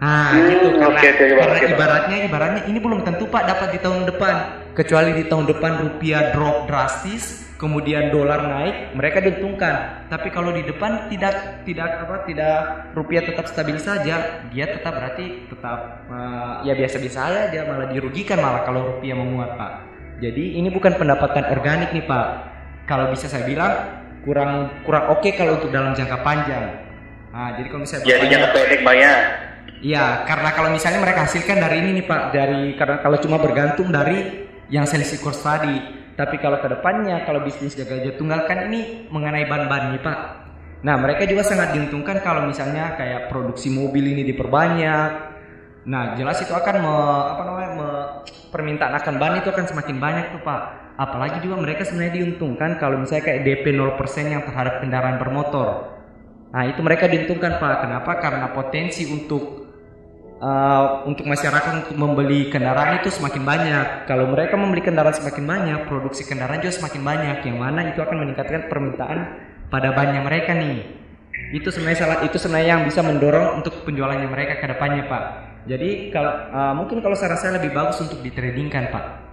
Nah, Hmm, gitu karena, oke, oke, karena oke, Pak. ibaratnya ibaratnya ini belum tentu Pak dapat di tahun depan. Kecuali di tahun depan rupiah drop drastis, kemudian dolar naik, mereka diuntungkan. Tapi kalau di depan tidak tidak apa tidak rupiah tetap stabil saja, dia tetap berarti tetap eh, ya biasa-biasa aja dia malah dirugikan malah kalau rupiah menguat, Pak. Jadi ini bukan pendapatan organik nih, Pak. Kalau bisa saya bilang kurang kurang oke kalau untuk dalam jangka panjang. Nah, jadi kalau misalnya jadi jangan pendek bang ya Iya, karena kalau misalnya mereka hasilkan dari ini nih Pak, dari karena kalau cuma bergantung dari yang selisih kurs tadi. Tapi kalau ke depannya kalau bisnis gajah tunggal kan ini mengenai ban-ban nih Pak. Nah, mereka juga sangat diuntungkan kalau misalnya kayak produksi mobil ini diperbanyak. Nah, jelas itu akan me, apa namanya me- permintaan akan ban itu akan semakin banyak tuh Pak. Apalagi juga mereka sebenarnya diuntungkan kalau misalnya kayak DP 0% yang terhadap kendaraan bermotor. Nah itu mereka diuntungkan Pak. Kenapa? Karena potensi untuk uh, untuk masyarakat untuk membeli kendaraan itu semakin banyak. Kalau mereka membeli kendaraan semakin banyak, produksi kendaraan juga semakin banyak. Yang mana itu akan meningkatkan permintaan pada bannya mereka nih. Itu sebenarnya salah itu sebenarnya yang bisa mendorong untuk penjualannya mereka ke depannya Pak. Jadi kalau uh, mungkin kalau saya lebih bagus untuk ditradingkan Pak.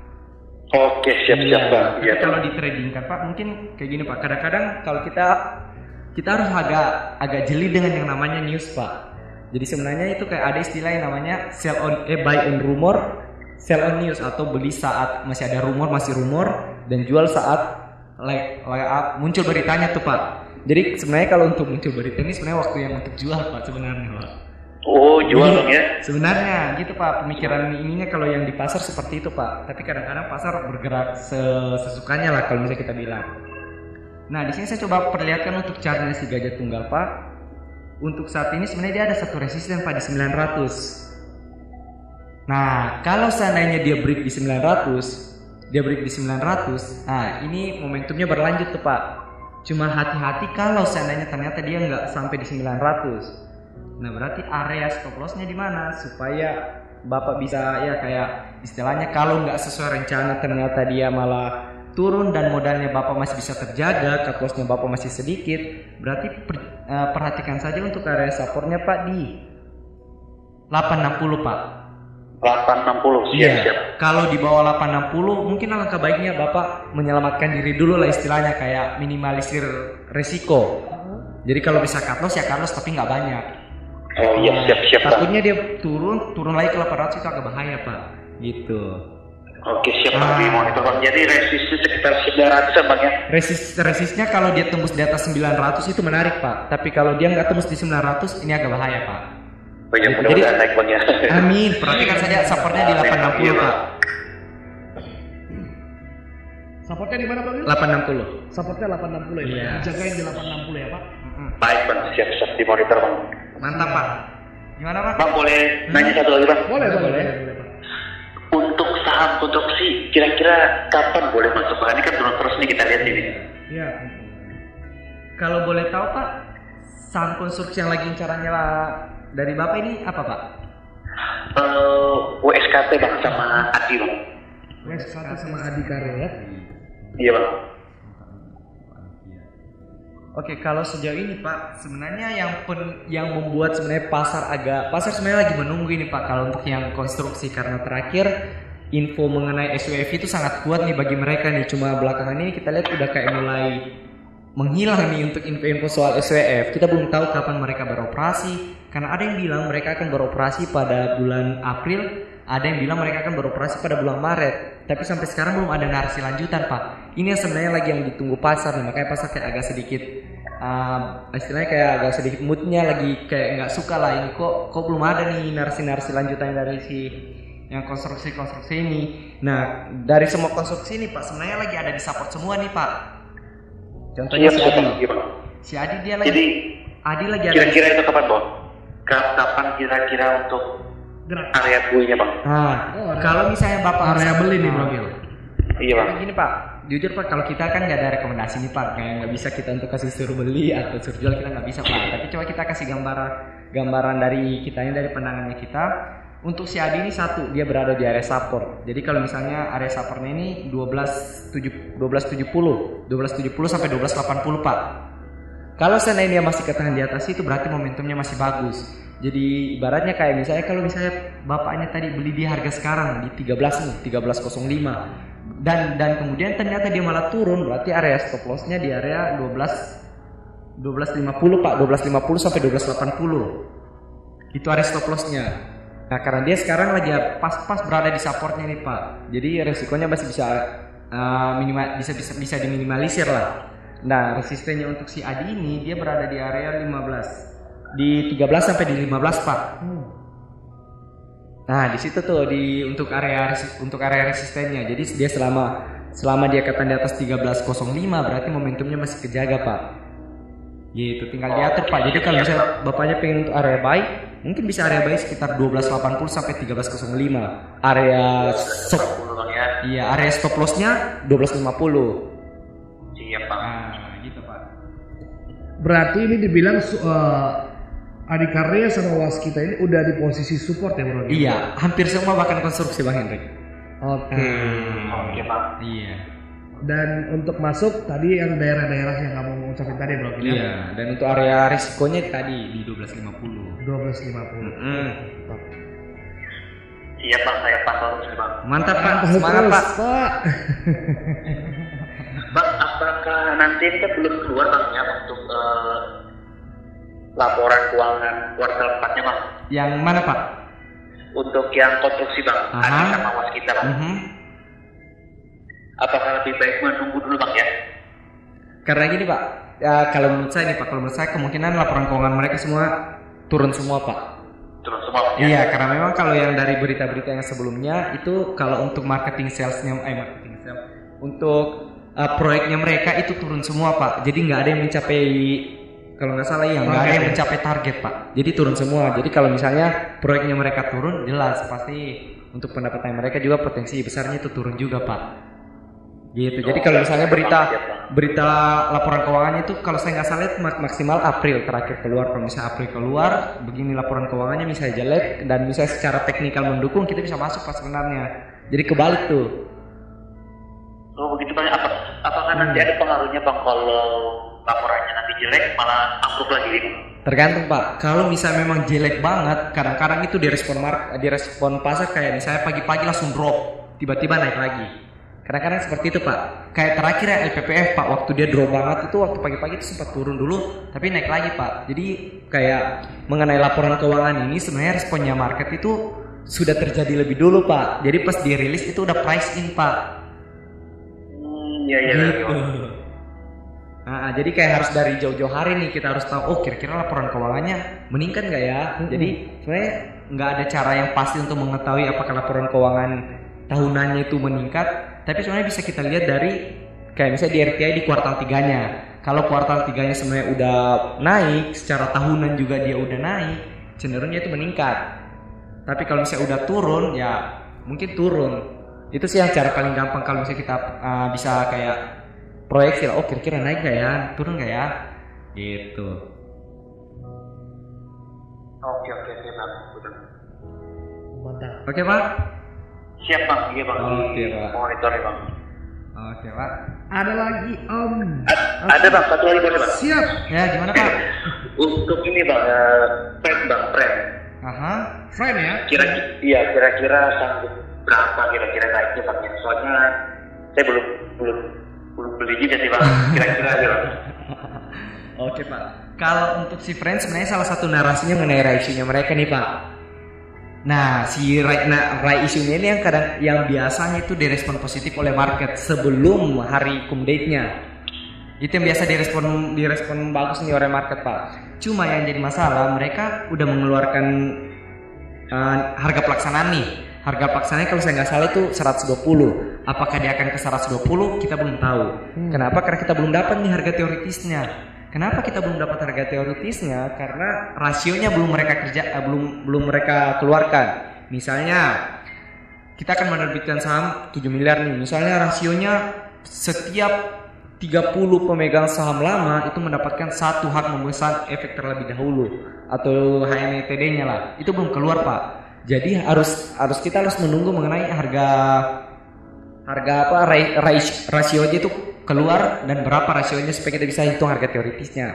Oke, siap-siap Iya, tapi Iya, kalau ditradingkan Pak, mungkin kayak gini Pak. Kadang-kadang kalau kita kita harus agak agak jeli dengan yang namanya news Pak. Jadi sebenarnya itu kayak ada istilah yang namanya sell on eh buy on rumor, sell on news atau beli saat masih ada rumor masih rumor dan jual saat like, like up, muncul beritanya tuh Pak. Jadi sebenarnya kalau untuk muncul berita ini sebenarnya waktu yang untuk jual Pak sebenarnya Pak. Oh, jual bang ya? Sebenarnya gitu Pak, pemikiran ininya kalau yang di pasar seperti itu Pak. Tapi kadang-kadang pasar bergerak se- sesukanya lah kalau misalnya kita bilang. Nah di sini saya coba perlihatkan untuk chartnya si gajah tunggal Pak. Untuk saat ini sebenarnya dia ada satu resisten Pak di 900. Nah kalau seandainya dia break di 900, dia break di 900. Nah ini momentumnya berlanjut tuh Pak. Cuma hati-hati kalau seandainya ternyata dia nggak sampai di 900. Nah berarti area stop lossnya di mana supaya bapak bisa ya kayak istilahnya kalau nggak sesuai rencana ternyata dia malah turun dan modalnya bapak masih bisa terjaga, cut lossnya bapak masih sedikit, berarti per- eh, perhatikan saja untuk area supportnya pak di 860 pak. 860, siap-siap. Kalau di bawah 860 mungkin alangkah baiknya Bapak menyelamatkan diri dulu lah istilahnya kayak minimalisir resiko. Jadi kalau bisa cut loss ya cut loss tapi nggak banyak. Oh iya, siap-siap bang. Takutnya dia turun turun lagi ke 800 itu agak bahaya Pak. Gitu. Oke, siap bang. Ah. Monitor. Jadi resistnya sekitar 900 bang ya? Resist resistnya kalau dia tembus di atas 900 itu menarik Pak. Tapi kalau dia nggak tembus di 900 ini agak bahaya Pak. Oh iya, Jadi- naik bang ya. Amin. Perhatikan saja supportnya di 860 Pak. Supportnya di mana Bang? 860. Supportnya 860 ya. Pak? Iya. Dijagain di 860 ya Pak. Baik bang, siap-siap di monitor bang. Mantap Pak. Gimana Pak? Bang boleh nanya satu lagi bang? Boleh, Boleh, boleh, boleh. Pak. Untuk saham konstruksi, kira-kira kapan boleh masuk bang? Ini kan turun terus nih kita lihat ini. Iya. Kalau boleh tahu Pak, saham konstruksi yang lagi incarannya lah dari Bapak ini apa Pak? Eh, WSKT bang sama Adi bang. Satu sama Adi Karya ya. Iya bang. Oke, kalau sejauh ini Pak, sebenarnya yang pen- yang membuat sebenarnya pasar agak pasar sebenarnya lagi menunggu ini Pak kalau untuk yang konstruksi karena terakhir info mengenai SWF itu sangat kuat nih bagi mereka nih. Cuma belakangan ini kita lihat udah kayak mulai menghilang nih untuk info-info soal SWF. Kita belum tahu kapan mereka beroperasi karena ada yang bilang mereka akan beroperasi pada bulan April, ada yang bilang mereka akan beroperasi pada bulan Maret. Tapi sampai sekarang belum ada narasi lanjutan, Pak. Ini yang sebenarnya lagi yang ditunggu pasar nih, makanya pasar kayak agak sedikit uh, istilahnya kayak agak sedikit moodnya lagi kayak nggak suka lah ini kok kok belum ada nih narasi-narasi lanjutan dari si yang konstruksi-konstruksi ini. Nah, dari semua konstruksi ini Pak, sebenarnya lagi ada di support semua nih Pak. Contohnya Siap, si Adi. Iya. Si Adi dia lagi Jadi Adi lagi ada kira-kira itu kapan? Ka- Kapan kira-kira untuk Gerak. area buinya bang? Nah, Oh, kalau misalnya Bapak Area beli nih Bang Gil. Iya bang. Kayak gini Pak, jujur Pak kalau kita kan nggak ada rekomendasi nih Pak, kayak nggak bisa kita untuk kasih suruh beli atau suruh jual kita nggak bisa Pak. Tapi coba kita kasih gambaran gambaran dari kitanya dari pandangannya kita. Untuk si Adi ini satu, dia berada di area support. Jadi kalau misalnya area supportnya ini 12 7 1270, 1270 sampai 1280 Pak. Kalau seandainya dia masih ketahan di atas itu berarti momentumnya masih bagus. Jadi ibaratnya kayak misalnya kalau misalnya bapaknya tadi beli di harga sekarang di 13 nih, 1305 dan dan kemudian ternyata dia malah turun berarti area stop lossnya di area 12 1250 Pak, 1250 sampai 1280. Itu area stop lossnya. Nah, karena dia sekarang lagi pas-pas berada di supportnya nih Pak. Jadi resikonya masih bisa uh, minimal bisa bisa bisa diminimalisir lah. Nah, resistennya untuk si Adi ini dia berada di area 15. Di 13 sampai di 15, Pak. Nah, di situ tuh di untuk area untuk area resistennya. Jadi dia selama selama dia katakan di atas 1305 berarti momentumnya masih kejaga, Pak. Gitu, tinggal diatur, Pak. Jadi kalau misalnya Bapaknya pengen untuk area buy, mungkin bisa area buy sekitar 1280 sampai 1305 area stop 10 bang ya. iya area stop lossnya 1250 Siap bang. nah gitu pak berarti ini dibilang su- eh, Adikarya sama Was kita ini udah di posisi support ya bro iya hampir semua bahkan konstruksi bang Hendrik oke Oke bang. iya Dan untuk masuk tadi yang daerah-daerah yang kamu ngucapin tadi bro, ya? iya dan untuk area risikonya tadi di 1250 12.50. Hmm. Siap bang, saya pantau terus bang. Mantap Pak, Terus, semangat Pak. Pak. Bang, apakah nanti ini kan belum keluar bang ya untuk eh, laporan keuangan kuartal 4 nya bang? Yang mana Pak? Untuk yang konstruksi bang, Aha. Adi sama was kita bang. Mhm. Apakah lebih baik menunggu dulu bang ya? Karena gini Pak, ya, kalau menurut saya nih Pak, kalau menurut saya kemungkinan laporan keuangan mereka semua turun semua Pak. Turun semua bang ya? Iya, karena memang kalau yang dari berita-berita yang sebelumnya itu kalau untuk marketing salesnya, eh marketing sales, untuk uh, proyeknya mereka itu turun semua Pak. Jadi nggak ada yang mencapai kalau nggak salah ya nggak ada yang mencapai target Pak. Jadi turun semua. Jadi kalau misalnya proyeknya mereka turun, jelas pasti untuk pendapatan mereka juga potensi besarnya itu turun juga Pak. Gitu. Jadi kalau misalnya berita berita laporan keuangannya itu kalau saya nggak salah itu maksimal April terakhir keluar. Kalau misalnya April keluar, begini laporan keuangannya misalnya jelek dan misalnya secara teknikal mendukung kita bisa masuk pas sebenarnya. Jadi kebalik tuh. Oh begitu bang. Apa, apakah Hmm. nanti ada pengaruhnya bang kalau laporannya nanti jelek malah ambruk lagi? Tergantung Pak. Kalau misalnya memang jelek banget, kadang-kadang itu direspon mark, direspon pasar kayak misalnya pagi-pagi langsung drop, tiba-tiba naik lagi. Kadang-kadang seperti itu Pak. Kayak terakhir ya LPPF Pak, waktu dia drop banget itu waktu pagi-pagi itu sempat turun dulu, tapi naik lagi Pak. Jadi kayak mengenai laporan keuangan ini sebenarnya responnya market itu sudah terjadi lebih dulu Pak. Jadi pas dirilis itu udah price in Pak. Hmm, iya iya. iya, Gitu. Bang. Nah, jadi kayak harus dari jauh-jauh hari nih kita harus tahu oh kira-kira laporan keuangannya meningkat nggak ya? Jadi sebenarnya nggak ada cara yang pasti untuk mengetahui apakah laporan keuangan tahunannya itu meningkat, tapi sebenarnya bisa kita lihat dari kayak misalnya di RTI di kuartal tiganya. Kalau kuartal tiganya sebenarnya udah naik, secara tahunan juga dia udah naik, cenderungnya itu meningkat. Tapi kalau misalnya udah turun, ya mungkin turun. Itu sih yang cara paling gampang kalau misalnya kita uh, bisa kayak proyeksi lah, oh kira-kira naik gak ya, turun gak ya, gitu. Oke oke oke bang. Mantap. Oke pak? Siap bang, iya bang. Oke, Pak. Monitor ya bang. Oke pak. Ada lagi Om. A- Ada bang, satu lagi boleh bang. Siap. Ya gimana pak? Untuk ini bang, prank bang, prank. Aha. Friend ya. Kira iya kira-kira sanggup berapa kira-kira naiknya bang? ya? Soalnya saya belum belum beli juga sih bang. Kira-kira aja bang. [laughs] Oke pak. Kalau untuk si Friends sebenarnya salah satu narasinya mengenai rai isunya mereka nih pak. Nah si rai, nah, rai isunya ini yang kadang yang biasanya itu direspon positif oleh market sebelum hari cum date-nya. Itu yang biasa direspon direspon bagus nih oleh market pak. Cuma yang jadi masalah mereka udah mengeluarkan uh, harga pelaksanaan nih. Harga pelaksanaannya kalau saya nggak salah itu 120. Apakah dia akan ke 120? Kita belum tahu. Kenapa? Karena kita belum dapat nih harga teoritisnya. Kenapa kita belum dapat harga teoritisnya? Karena rasionya belum mereka kerja, eh, belum belum mereka keluarkan. Misalnya kita akan menerbitkan saham 7 miliar nih. Misalnya rasionya setiap 30 pemegang saham lama itu mendapatkan satu hak memesan efek terlebih dahulu atau HNTD-nya lah. Itu belum keluar, Pak. Jadi harus harus kita harus menunggu mengenai harga harga apa ra- ra- rasionya itu keluar dan berapa rasionya supaya kita bisa hitung harga teoritisnya.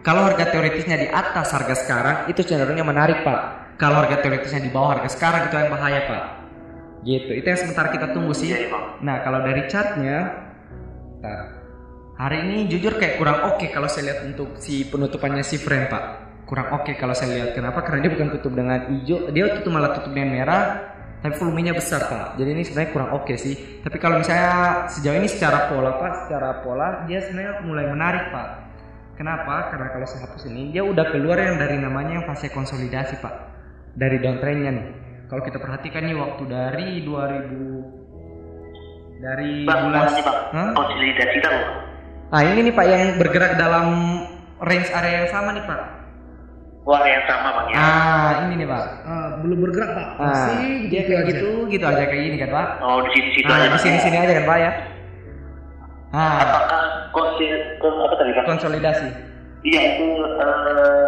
Kalau harga teoritisnya di atas harga sekarang itu cenderungnya menarik pak. Kalau harga teoritisnya di bawah harga sekarang itu yang bahaya pak. Gitu. Itu yang sementara kita tunggu sih. Iya, Bang. Nah kalau dari chartnya, hari ini jujur kayak kurang oke kalau saya lihat untuk si penutupannya si frame pak. Kurang oke kalau saya lihat. Kenapa? Karena dia bukan tutup dengan hijau, dia tutup malah tutup dengan merah tapi volumenya besar pak. Jadi ini sebenarnya kurang oke sih. Tapi kalau misalnya sejauh ini secara pola pak secara pola dia sebenarnya mulai menarik pak. Kenapa? Karena kalau saya hapus ini dia udah keluar yang dari namanya yang fase konsolidasi pak. Dari downtrendnya nih. Kalau kita perhatikan nih waktu dari 2000 dari bulan bang, Hah? konsolidasi kan nah ini nih pak yang bergerak dalam range area yang sama nih pak Wah yang sama bang ya. Ah, ini nih Pak. Ah, belum bergerak pak. Ah, Masih dia gitu kayak aja. gitu, gitu aja kayak gini kan Pak. Oh di sini situ Ah, aja. di sini ya? sini aja kan Pak ya. Ah, Apakah konsil apa tadi bang? konsolidasi. Iya itu eh,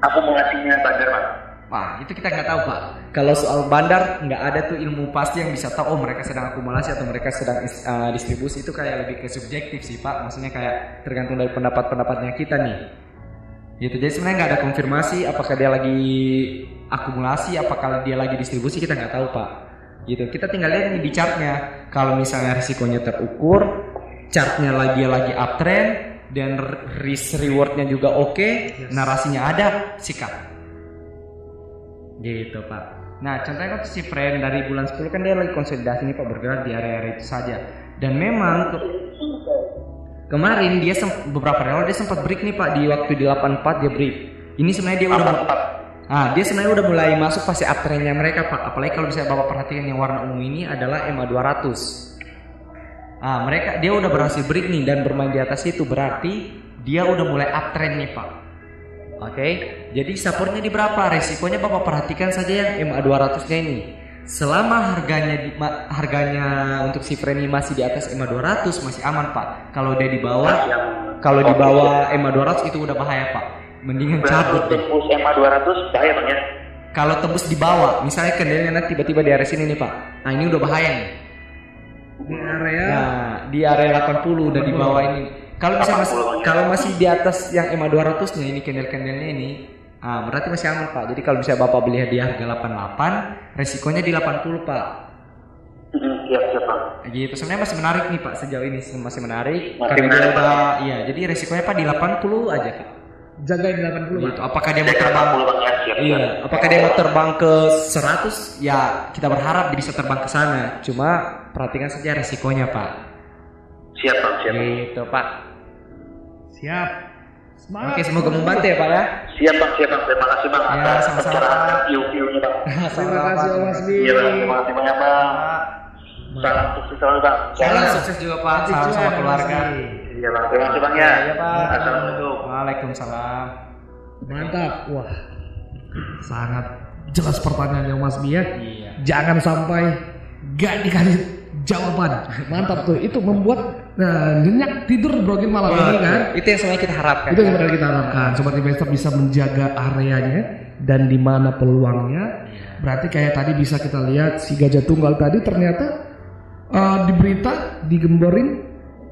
akumulasinya bandar bang. Wah, itu kita nggak tahu Pak. Kalau soal bandar nggak ada tuh ilmu pasti yang bisa tahu oh mereka sedang akumulasi atau mereka sedang uh, distribusi itu kayak lebih ke subjektif sih Pak. Maksudnya kayak tergantung dari pendapat-pendapatnya kita nih. Gitu. Jadi sebenarnya nggak ada konfirmasi apakah dia lagi akumulasi, apakah dia lagi distribusi kita nggak tahu Pak. Gitu. Kita tinggal lihat nih di chartnya. Kalau misalnya risikonya terukur, chartnya lagi lagi uptrend dan risk rewardnya juga oke, narasinya ada, sikat. Gitu Pak. Nah contohnya kan si friend dari bulan 10 kan dia lagi konsolidasi nih Pak bergerak di area-area itu saja. Dan memang ke- kemarin dia beberapa lalu dia sempat break nih Pak di waktu di 84 dia break. Ini sebenarnya dia udah Ah, dia sebenarnya udah mulai masuk fase uptrendnya mereka Pak. Apalagi kalau bisa Bapak perhatikan yang warna ungu ini adalah EMA 200. Ah, mereka dia udah berhasil break nih dan bermain di atas itu berarti dia udah mulai uptrend nih Pak. Oke, jadi supportnya di berapa? Resikonya Bapak perhatikan saja yang MA 200-nya ini. Selama harganya di, ma- harganya untuk si friend ini masih di atas MA 200 masih aman Pak. Kalau dia di bawah, kalau di bawah MA 200 itu udah bahaya Pak. Mendingan cabut deh. tembus MA 200 bahaya bang ya. Kalau tembus di bawah, misalnya kendalinya nanti tiba-tiba di area sini nih Pak. Nah ini udah bahaya nih. Di area Nah, di area 80 udah di bawah ini. Kalau bisa masih kalau masih di atas yang EMA 200-nya ini candle-candlenya ini, ah berarti masih aman, Pak. Jadi kalau bisa Bapak beli di harga 88, resikonya di 80, Pak. Hmm, Siap siap bang. Gitu. Sebenarnya masih menarik nih, Pak. Sejauh ini masih menarik Masih karena dia menarik, udah iya, jadi resikonya Pak di 80 aja, Pak. jagain 80 pak. Gitu. Apakah dia mau terbang 80 bang ya. Iya, apakah dia mau terbang ke 100? Ya, kita berharap dia bisa terbang ke sana. Cuma perhatikan saja resikonya, Pak. Siap bang siap. Gitu, Pak. Siap. Semangat. Oke, semoga membantu ya, Pak ya. Siap bang siap bang. Terima kasih bang Ya, sama-sama. pencerahan view-view-nya bang. [laughs] Terima kasih Mas Bi. Iya bang. Terima kasih banyak bang. Salam sukses selalu bang. Salam sukses juga Pak, salam sama keluarga. Iya bang. Terima kasih bang ya. Iya Pak. Assalamualaikum. Waalaikumsalam. Mantap. Wah. Sangat jelas pertanyaannya Mas Bi ya. Iya. Jangan sampai gak dikasih jawaban. Mantap tuh. Itu membuat nah, nyenyak tidur brogin malam ini kan. Itu yang sebenarnya kita harapkan. Itu yang sebenarnya kita harapkan. Sobat investor bisa menjaga areanya dan di mana peluangnya. Berarti kayak tadi bisa kita lihat si gajah tunggal tadi ternyata eh, di berita digemborin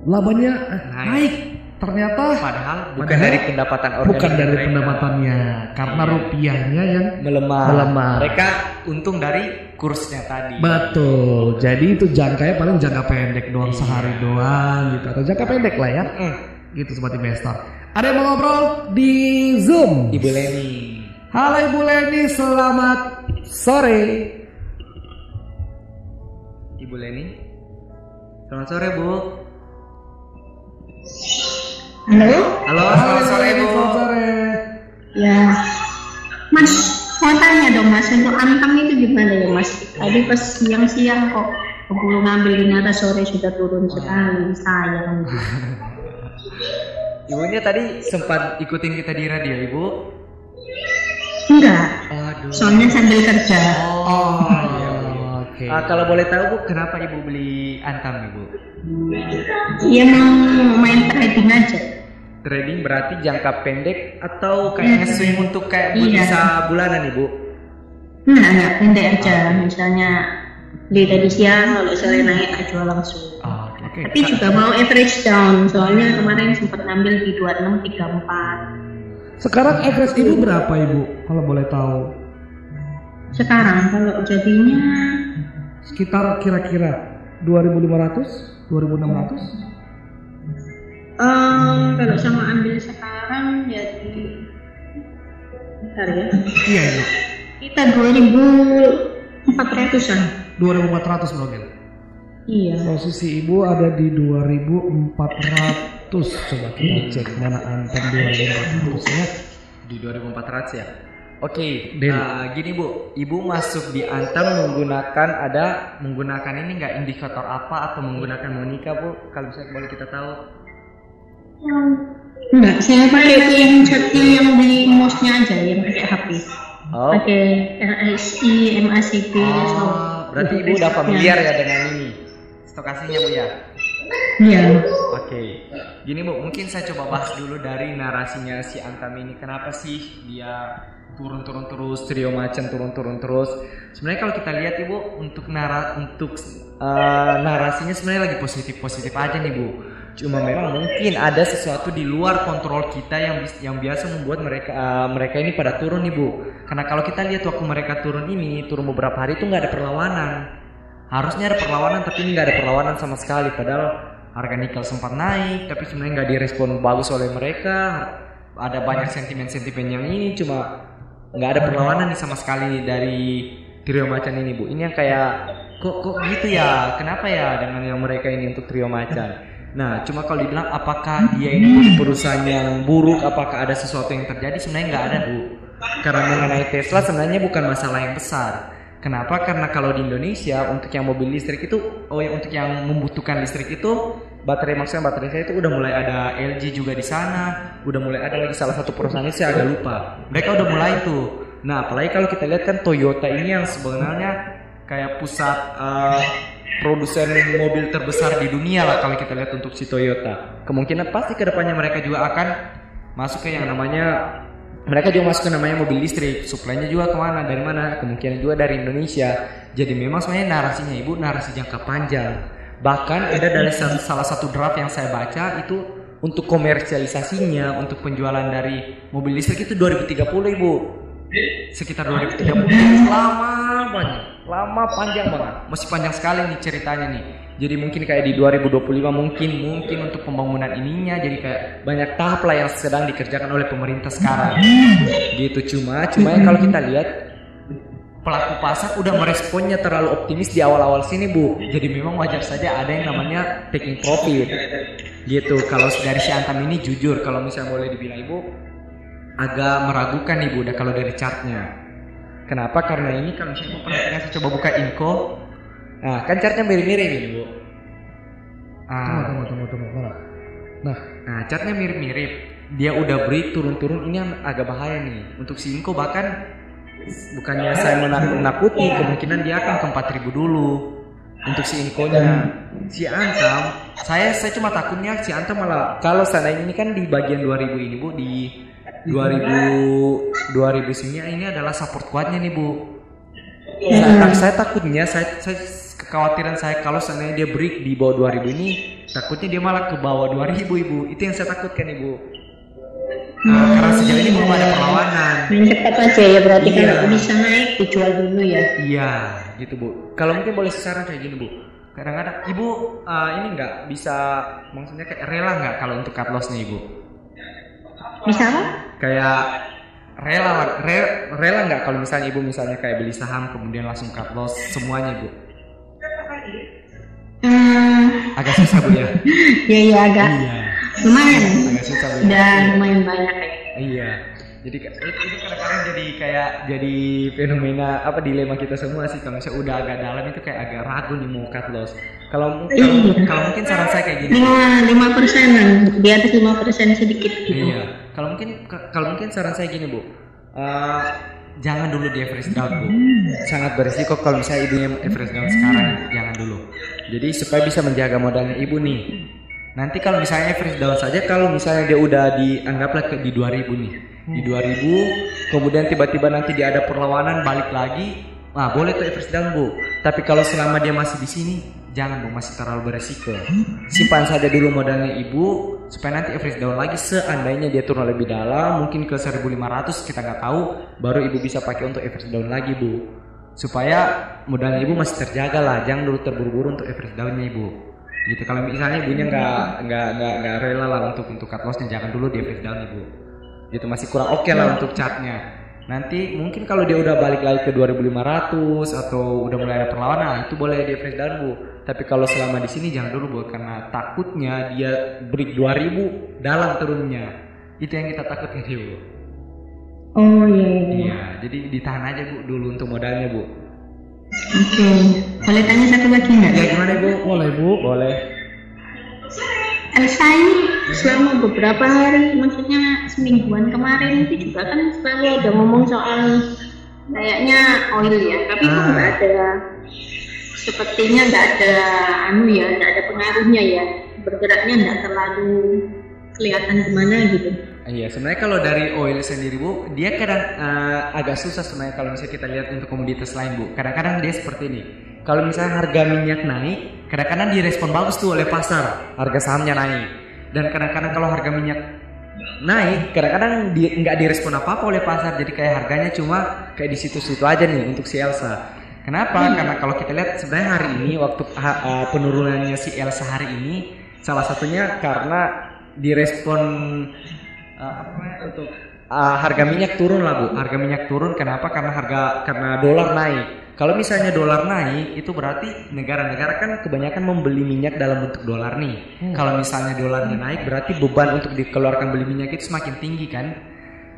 labanya Naik. naik. Ternyata Padahal bukan Padahal dari pendapatan organik bukan dari mereka. pendapatannya karena Iya. rupiahnya yang melemah. Melemah. Mereka untung dari kursnya tadi. betul. Jadi itu jangkanya paling jangka pendek doang Iya. sehari doang gitu atau jangka pendek lah ya. Mm. Gitu sobat investor. Ada yang mau ngobrol di Zoom? Ibu Leni. Halo Ibu Leni, selamat sore. Ibu Leni. Selamat sore Bu. Halo? Halo, Halo selamat sore Bu. selamat sore. Ya. Mas, mau tanya dong Mas, untuk antang itu gimana ya Mas? Tadi pas siang-siang kok keburu ngambil ternyata sore sudah turun sekali, sayang. [laughs] Ibunya tadi sempat ikutin kita di radio, Ibu. Enggak, Aduh. soalnya sambil kerja. Oh, iya. Oke. Ah, kalau boleh tahu Bu, kenapa Ibu beli Antam Ibu? Iya mau main trading aja. Trading berarti jangka pendek atau kayak nge-swing untuk kayak Iya. bisa bulanan Ibu? Enggak, enggak, pendek aja. Misalnya beli tadi siang, kalau sore naik, tak jual langsung. Oh, oke. Tapi juga mau average down, soalnya kemarin sempat ngambil di 26, 34. Sekarang average ibu berapa ibu? Kalau boleh tahu. Sekarang kalau jadinya Sekitar kira-kira 2500, 2600? Eh, kalau sama ambil sekarang jadi bentar ya. Iya ibu. Kita 2400-an. 2400 bro Gil. Iya. Posisi ibu ada di 2400. Coba kita cek mana antam 2400 ya. Di 2400 ya. Oke, Deal. nah, gini Bu, Ibu masuk di Antam menggunakan ada menggunakan ini nggak indikator apa atau menggunakan Monica Bu? Kalau misalnya boleh kita tahu. Enggak, saya pakai itu yang chatnya yang di mouse-nya aja, yang pakai HP. Oh. Pakai RSI, MACP, so. Oh, berarti ibu udah familiar ya dengan ini stokasinya bu ya Iya. Oke, gini bu, mungkin saya coba bahas dulu dari narasinya si Antam ini. Kenapa sih dia turun-turun terus, trio macan turun-turun terus? Sebenarnya kalau kita lihat ibu, untuk nara untuk eh, narasinya sebenarnya lagi positif-positif aja nih bu. Cuma memang mungkin ada sesuatu di luar kontrol kita yang yang biasa membuat mereka eh, mereka ini pada turun nih bu. Karena kalau kita lihat waktu mereka turun ini, turun beberapa hari itu nggak ada perlawanan. Harusnya ada perlawanan tapi ini nggak ada perlawanan sama sekali. Padahal harga nikel sempat naik tapi sebenarnya nggak direspon bagus oleh mereka. Ada banyak sentimen-sentimen yang ini cuma nggak ada perlawanan nih sama sekali dari trio macan ini bu. Ini yang kayak kok kok gitu ya? Kenapa ya dengan yang mereka ini untuk trio macan nah cuma kalau dibilang apakah dia ini perusahaan yang buruk apakah ada sesuatu yang terjadi sebenarnya nggak ada bu karena mengenai Tesla sebenarnya bukan masalah yang besar Kenapa? Karena kalau di Indonesia untuk yang mobil listrik itu, oh ya untuk yang membutuhkan listrik itu baterai maksudnya baterai saya itu udah mulai ada LG juga di sana, udah mulai ada lagi salah satu perusahaan ini saya agak lupa. Mereka udah mulai tuh. Nah apalagi kalau kita lihat kan Toyota ini yang sebenarnya kayak pusat eh, produsen mobil terbesar di dunia lah kalau kita lihat untuk si Toyota. Kemungkinan pasti ke depannya mereka juga akan masuk ke yang namanya mereka juga masuk ke namanya mobil listrik. Suplainya juga ke mana dari mana? Kemungkinan juga dari Indonesia. Jadi memang sebenarnya narasinya ibu narasi jangka panjang. Bahkan ada dari sa- salah satu draft yang saya baca itu untuk komersialisasinya untuk penjualan dari mobil listrik itu 2030 ibu sekitar 2030 lama banget. Lama panjang banget. Masih panjang sekali nih ceritanya nih. Jadi mungkin kayak di 2025 mungkin mungkin untuk pembangunan ininya. Jadi kayak banyak tahap lah yang sedang dikerjakan oleh pemerintah sekarang. Gitu cuma cuma ya kalau kita lihat pelaku pasar udah meresponnya terlalu optimis di awal-awal sini bu. Jadi memang wajar saja ada yang namanya taking profit. Gitu. Kalau dari si Antam ini jujur kalau misalnya boleh dibilang ibu agak meragukan nih bu udah kalau dari chartnya kenapa karena ini kalau misalnya perhatikan saya coba buka info nah kan chartnya mirip-mirip ini bu Tunggu, ah, tunggu, tunggu, tunggu. Mana? Nah, Nah, chartnya mirip-mirip. Dia udah break turun-turun ini agak bahaya nih. Untuk si Inko bahkan bukannya saya menak- menakuti kemungkinan dia akan ke 4000 dulu. Untuk si Inkonya. Si Antam, saya saya cuma takutnya si Antam malah kalau seandainya ini kan di bagian 2000 ini Bu di 2000 2000 sini ini adalah support kuatnya nih Bu. Saya, saya takutnya saya, saya kekhawatiran saya kalau seandainya dia break di bawah 2000 ini takutnya dia malah ke bawah 2000 ibu. Itu yang saya takutkan ibu. Nah, karena sejauh ini belum ada perlawanan. Main cepat aja ya berarti Iya. kalau bisa naik dijual dulu ya. iya gitu bu. Kalau mungkin boleh saran kayak gini bu. Kadang-kadang ibu eh, ini nggak bisa maksudnya kayak rela nggak kalau untuk cut loss nih ibu Bisa apa? kayak rela re- rela nggak kalau misalnya ibu misalnya kayak beli saham kemudian langsung cut loss semuanya bu Hmm, agak susah bu ya [laughs] ya ya agak iya lumayan. agak susah bu ya Udah lumayan banyak ya. Iya. Jadi itu kadang-kadang jadi kayak jadi fenomena apa dilema kita semua sih kalau misalnya udah agak dalam itu kayak agak ragu nih mau cut loss. Kalau kalau, Iya. kalau mungkin saran saya kayak gini. Lima lima persenan di atas lima persen sedikit gitu. Iya. Kalau mungkin ka- kalau mungkin saran saya gini bu. Eh, jangan dulu di average down bu. Sangat berisiko kalau misalnya ibunya average down sekarang jangan dulu. Jadi supaya bisa menjaga modalnya ibu nih. Nanti kalau misalnya average down saja kalau misalnya dia udah dianggaplah ke di 2000 nih. Di 2000 kemudian tiba-tiba nanti dia ada perlawanan balik lagi. Nah, boleh tuh average down, Bu. Tapi kalau selama dia masih di sini jangan, Bu, masih terlalu beresiko. Simpan saja dulu modalnya Ibu supaya nanti average down lagi seandainya dia turun lebih dalam mungkin ke 1500 kita nggak tahu baru Ibu bisa pakai untuk average down lagi, Bu. Supaya modalnya Ibu masih terjaga lah, jangan dulu terburu-buru untuk average downnya Ibu gitu kalau misalnya ibunya nggak nggak nggak rela lah untuk untuk cut lossnya jangan dulu di average down ibu gitu masih kurang oke lah untuk chartnya nanti mungkin kalau dia udah balik lagi ke 2500 atau udah mulai ada perlawanan nah, itu boleh di average down bu tapi kalau selama di sini jangan dulu bu karena takutnya dia break 2000 dalam turunnya itu yang kita takutkan bu Oh iya. iya. iya jadi ditahan aja bu dulu untuk modalnya bu Oke. Boleh tanya satu lagi nggak? ya gimana bu boleh bu. boleh Elsa ini selama beberapa hari, maksudnya semingguan kemarin itu juga kan selalu ada ngomong soal kayaknya oil ya, tapi kok Ah. nggak ada, sepertinya nggak ada anu ya, nggak ada pengaruhnya ya, bergeraknya nggak terlalu kelihatan ke mana gitu. Iya, sebenarnya kalau dari oil sendiri bu, dia kadang eh, agak susah sebenarnya kalau misalnya kita lihat untuk komoditas lain bu. Kadang-kadang dia seperti ini. Kalau misalnya harga minyak naik, kadang-kadang direspon bagus tuh oleh pasar, harga sahamnya naik. Dan kadang-kadang kalau harga minyak naik, kadang-kadang di, nggak direspon apa-apa oleh pasar, jadi kayak harganya cuma kayak di situ-situ aja nih untuk si Elsa. Kenapa? Karena kalau kita lihat sebenarnya hari ini waktu eh, penurunannya si Elsa hari ini, salah satunya karena direspon uh, apa untuk uh, harga minyak turun lah bu. Harga minyak turun kenapa? Karena harga karena dolar naik kalau misalnya dolar naik itu berarti negara-negara kan kebanyakan membeli minyak dalam bentuk dolar nih kalau misalnya dolarnya naik berarti beban untuk dikeluarkan beli minyak itu semakin tinggi kan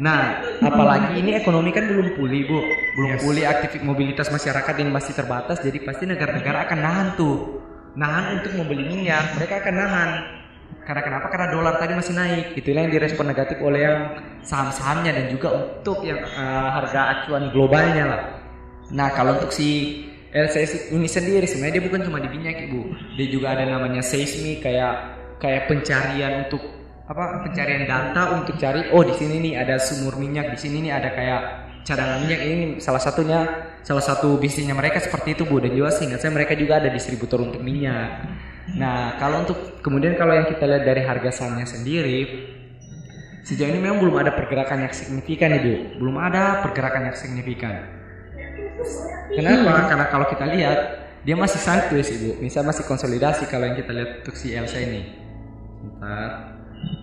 Nah, apalagi ini ekonomi kan belum pulih, Bu. Belum pulih aktif mobilitas masyarakat ini masih terbatas, jadi pasti negara-negara akan nahan tuh. Nahan untuk membeli minyak, mereka akan nahan. Karena kenapa? Karena dolar tadi masih naik. Itulah yang direspon negatif oleh yang saham-sahamnya dan juga untuk yang eh, harga acuan globalnya lah. Nah, kalau untuk si LCS ini sendiri sebenarnya dia bukan cuma di minyak, Ibu. Dia juga ada namanya seismik kayak kayak pencarian untuk apa pencarian data untuk cari oh di sini nih ada sumur minyak di sini nih ada kayak cadangan minyak ini salah satunya salah satu bisnisnya mereka seperti itu bu. Dan juga seingat saya mereka juga ada distributor untuk minyak. Nah kalau untuk kemudian kalau yang kita lihat dari harga sahamnya sendiri sejauh ini memang belum ada pergerakan yang signifikan ibu. Belum ada pergerakan yang signifikan kenapa karena kalau kita lihat dia masih sideways ibu misal masih konsolidasi kalau yang kita lihat untuk si Elsa ini Bentar.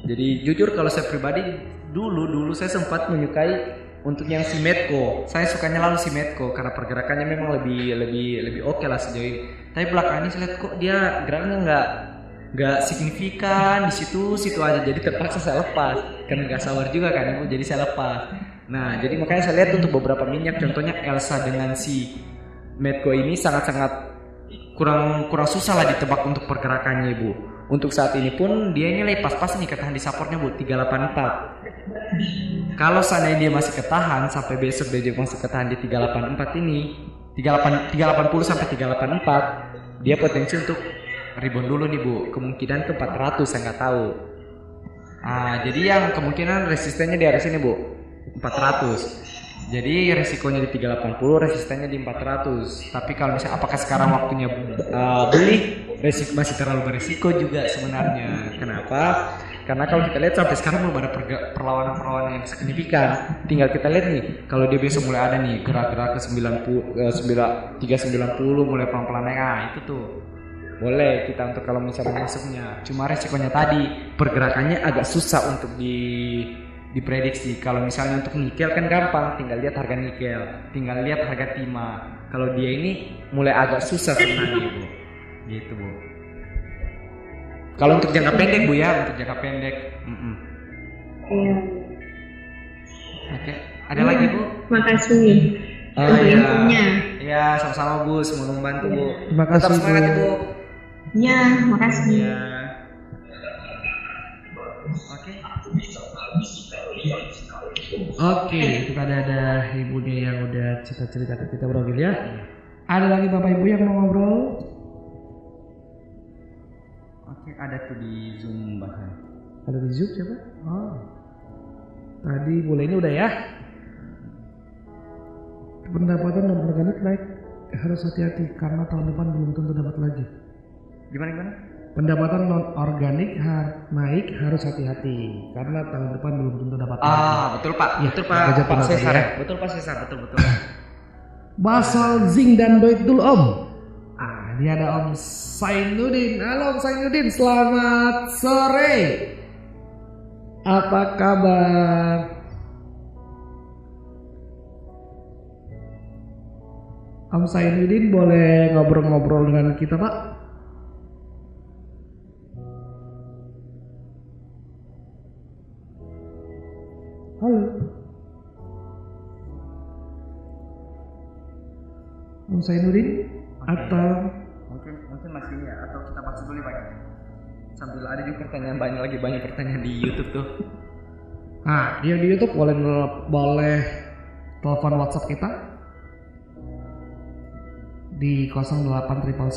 Jadi jujur kalau saya pribadi dulu dulu saya sempat menyukai untuk yang si Medco. Saya sukanya lalu si Medco karena pergerakannya memang lebih lebih lebih oke lah sejauh ini. Tapi belakangan ini saya lihat kok dia geraknya nggak nggak signifikan di situ situ aja. Jadi terpaksa saya lepas karena nggak sabar juga kan ibu. Jadi saya lepas. Nah jadi makanya saya lihat untuk beberapa minyak contohnya Elsa dengan si Medco ini sangat-sangat kurang kurang susah lah ditebak untuk pergerakannya ibu. Untuk saat ini pun dia ini lepas pas nih ketahan di supportnya bu 384. Kalau seandainya dia masih ketahan sampai besok dia masih ketahan di 384 ini 38 380 sampai 384 dia potensi untuk rebound dulu nih bu kemungkinan ke 400 saya nggak tahu. Ah jadi yang kemungkinan resistennya di area sini bu 400. Jadi resikonya di 380, resistennya di 400. Tapi kalau misalnya apakah sekarang waktunya uh, beli? Resik masih terlalu beresiko juga sebenarnya. Kenapa? Karena kalau kita lihat sampai sekarang belum ada perlawanan-perlawanan yang signifikan. Tinggal kita lihat nih, kalau dia besok mulai ada nih gerak-gerak ke 90 eh, 9 390 mulai pelan-pelan naik. Ah, itu tuh. Boleh kita untuk kalau misalnya masuknya. Cuma resikonya tadi pergerakannya agak susah untuk di diprediksi. Kalau misalnya untuk nikel kan gampang, tinggal lihat harga nikel, tinggal lihat harga timah. Kalau dia ini mulai agak susah sebenarnya, Bu. Gitu, Bu. Kalau untuk jangka pendek, Bu ya, untuk jangka pendek. mm-mm. Iya. Oke, ada lagi, Bu? Makasih Oh, iya. Ya, sama-sama, Bu. Semoga membantu, Bu. Terima kasih, Tetap semangat, Bu. Ibu. Ya, makasih. Ya. Oke, kita ada ada ibunya yang udah cerita-cerita ke kita bro ya. Ada lagi bapak ibu yang mau ngobrol? Oke, ada tuh di Zoom bahkan. Ada di Zoom siapa? Oh. Tadi boleh ini udah ya. Pendapatan non organik naik harus hati-hati karena tahun depan belum tentu dapat lagi. Gimana gimana? Pendapatan non organik har- naik harus hati-hati karena tahun depan belum tentu dapat. Ah, betul Pak. Iya, betul Pak. kerja Pak Cesar ya. ya. Betul Pak Cesar, betul betul. [laughs] Basal zinc dan doit dulu om. Ah, ini ada Om Sainuddin. Halo Om Sainuddin, selamat sore. Apa kabar? Om Sainuddin boleh ngobrol-ngobrol dengan kita Pak? Halo. Om Sainuddin atau mungkin mungkin masih ini ya atau kita bahas dulu Pak. Sambil ada juga pertanyaan banyak lagi banyak pertanyaan di YouTube tuh. Nah, dia di YouTube boleh boleh telepon WhatsApp kita di 08111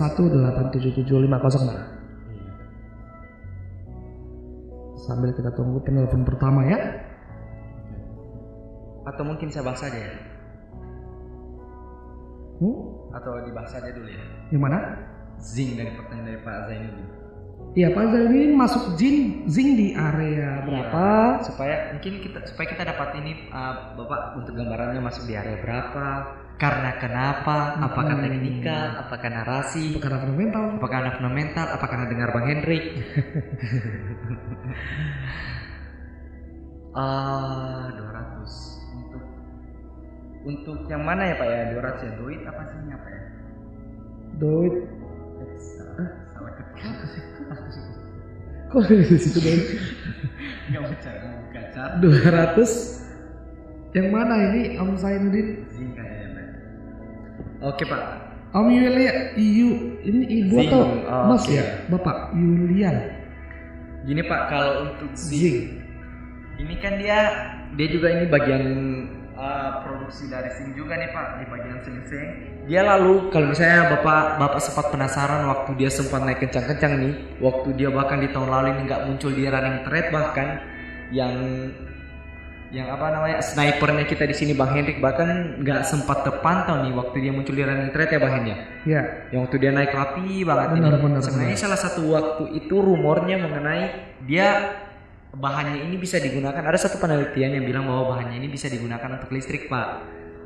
Sambil kita tunggu penelpon pertama ya. Atau mungkin saya bahas aja ya. Hmm? Atau dibahas aja dulu ya. Yang mana? Zing dari pertanyaan dari Pak Zainuddin. Iya Pak Zainuddin masuk zing zing di area berapa? Iya, supaya mungkin kita supaya kita dapat ini uh, Bapak untuk gambarannya masuk di area berapa? Karena kenapa? Apakah Hmm. teknikal? Apakah narasi? Karena fundamental. Apakah karena fundamental? Apakah karena dengar Bang Hendrik? [laughs] Ah, 200 untuk untuk yang mana ya Pak ya? 200 ya duit apa sih apa ya? Doit. Eh, salah, salah ketik. [laughs] Kok dari situ Doit? [laughs] Enggak baca, enggak baca. 200 yang mana ini Om Zainuddin? Kayaknya Pak. Oke Pak. Om Yulia, Yu, ini ibu Zing, atau oh, Mas oke. ya? Bapak Yulian. Gini Pak, kalau untuk Zing, Zing. ini kan dia dia juga ini bagian uh, produksi dari Sing juga nih Pak di bagian sing-sing. Dia lalu kalau misalnya Bapak Bapak sempat penasaran waktu dia sempat naik kencang-kencang nih, waktu dia bahkan di tahun lalu ini nggak muncul di running thread bahkan yang yang apa namanya snipernya kita di sini Bang Hendrik bahkan nggak sempat terpantau nih waktu dia muncul di running thread ya Bang Hen ya. Ya, Yang waktu dia naik rapi banget Benar, ini. benar, Sebenarnya salah satu waktu itu rumornya mengenai dia bahannya ini bisa digunakan. Ada satu penelitian yang bilang bahwa bahannya ini bisa digunakan untuk listrik, Pak.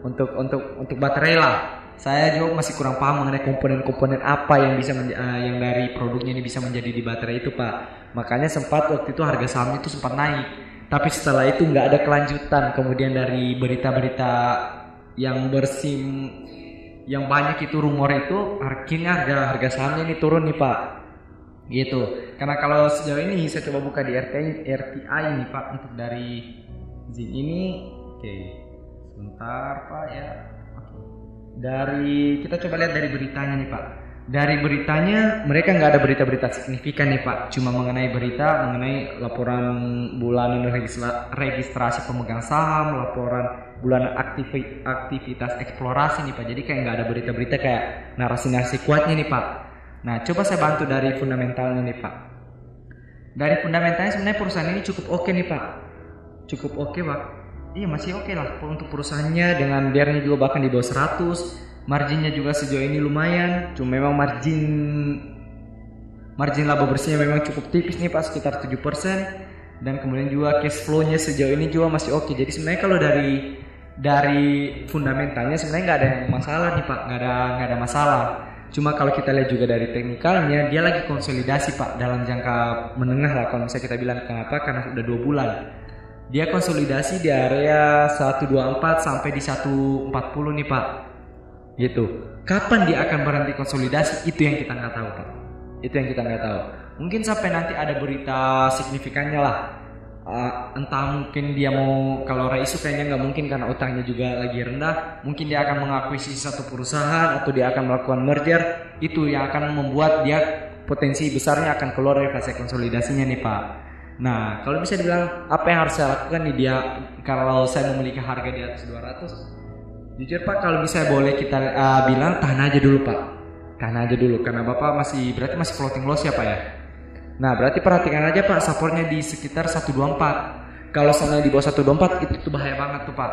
Untuk untuk untuk baterai lah. Saya juga masih kurang paham mengenai komponen-komponen apa yang bisa eh, yang dari produknya ini bisa menjadi di baterai itu, Pak. Makanya sempat waktu itu harga sahamnya itu sempat naik. Tapi setelah itu nggak ada kelanjutan. Kemudian dari berita-berita yang bersim yang banyak itu rumor itu akhirnya harga harga sahamnya ini turun nih pak gitu. Karena kalau sejauh ini saya coba buka di RTI RTI ini pak untuk dari Zin ini. Oke sebentar pak ya. Oke. Dari kita coba lihat dari beritanya nih pak. Dari beritanya mereka nggak ada berita-berita signifikan nih pak. Cuma mengenai berita mengenai laporan bulanan registra- registrasi pemegang saham laporan bulanan aktivi- aktivitas eksplorasi nih pak. Jadi kayak nggak ada berita-berita kayak narasi-narasi kuatnya nih pak nah coba saya bantu dari fundamentalnya nih pak. Dari fundamentalnya sebenarnya perusahaan ini cukup oke nih pak. Cukup oke pak. Iya masih oke lah untuk perusahaannya dengan biarnya juga bahkan di bawah 100 marginnya juga sejauh ini lumayan cuma memang margin margin laba bersihnya memang cukup tipis nih pak sekitar 7% dan kemudian juga cash flow-nya sejauh ini juga masih oke. Jadi sebenarnya kalau dari dari fundamentalnya sebenarnya nggak ada yang masalah nih pak. Nggak ada nggak ada masalah cuma kalau kita lihat juga dari teknikalnya dia lagi konsolidasi pak dalam jangka menengah lah. Kalau misalnya kita bilang kenapa? Karena sudah dua bulan. Dia konsolidasi di area 124 sampai di 140 nih pak. Gitu. Kapan dia akan berhenti konsolidasi? Itu yang kita nggak tahu pak. Itu yang kita nggak tahu. Mungkin sampai nanti ada berita signifikannya lah Uh, entah mungkin dia mau kalau Raisu kayaknya nggak mungkin karena utangnya juga lagi rendah. Mungkin dia akan mengakuisisi satu perusahaan atau dia akan melakukan merger. Itu yang akan membuat dia potensi besarnya akan keluar dari fase konsolidasinya nih pak. Nah kalau bisa dibilang apa yang harus saya lakukan nih dia kalau saya memiliki harga di atas 200 jujur pak kalau bisa boleh kita uh, bilang tahan aja dulu pak. Tahan aja dulu karena bapak masih berarti masih floating loss ya pak ya Nah, berarti perhatikan aja Pak, supportnya di sekitar 124. Kalau sana di bawah 124 itu tuh bahaya banget tuh Pak.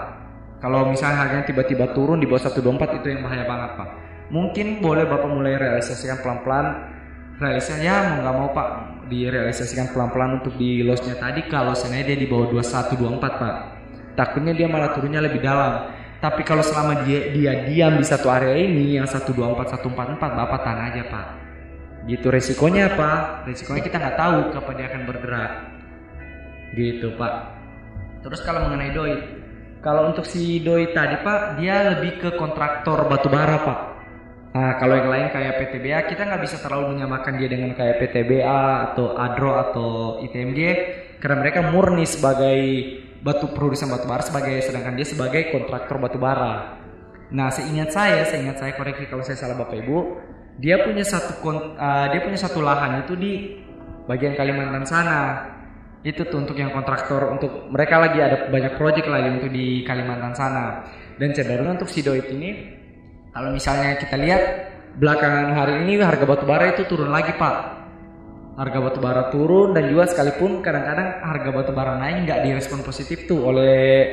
Kalau misalnya harganya tiba-tiba turun di bawah 124 itu yang bahaya banget Pak. Mungkin boleh Bapak mulai realisasikan pelan-pelan. Realisasinya ya mau nggak mau Pak direalisasikan pelan-pelan untuk di lossnya tadi kalau sebenarnya dia di bawah 2124 Pak. Takutnya dia malah turunnya lebih dalam. Tapi kalau selama dia dia diam di satu area ini yang 124 144 Bapak tahan aja Pak gitu resikonya apa? resikonya kita nggak tahu kapan dia akan bergerak. Gitu pak. Terus kalau mengenai doi kalau untuk si doi tadi pak dia lebih ke kontraktor batubara pak. Nah kalau yang lain kayak PTBA kita nggak bisa terlalu menyamakan dia dengan kayak PTBA atau Adro atau ITMG karena mereka murni sebagai batu produsen batubara sebagai sedangkan dia sebagai kontraktor batubara nah seingat saya seingat saya koreksi kalau saya salah bapak ibu dia punya satu kon, uh, dia punya satu lahan itu di bagian Kalimantan sana. Itu tuh untuk yang kontraktor untuk mereka lagi ada banyak project lagi untuk di Kalimantan sana. Dan cenderung untuk si Doit ini kalau misalnya kita lihat belakangan hari ini harga batu bara itu turun lagi pak harga batu bara turun dan juga sekalipun kadang-kadang harga batu bara naik nggak direspon positif tuh oleh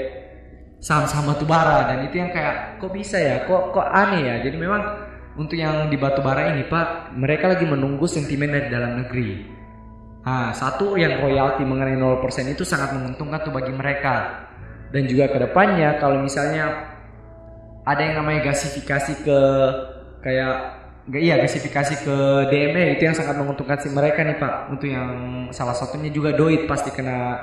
saham-saham batu bara dan itu yang kayak kok bisa ya kok kok aneh ya jadi memang untuk yang di batu bara ini pak mereka lagi menunggu sentimen dari dalam negeri. Nah satu yang royalti mengenai 0% itu sangat menguntungkan tuh bagi mereka. Dan juga ke depannya kalau misalnya ada yang namanya gasifikasi ke kayak iya gasifikasi ke DME itu yang sangat menguntungkan si mereka nih pak. Untuk yang salah satunya juga doit pasti kena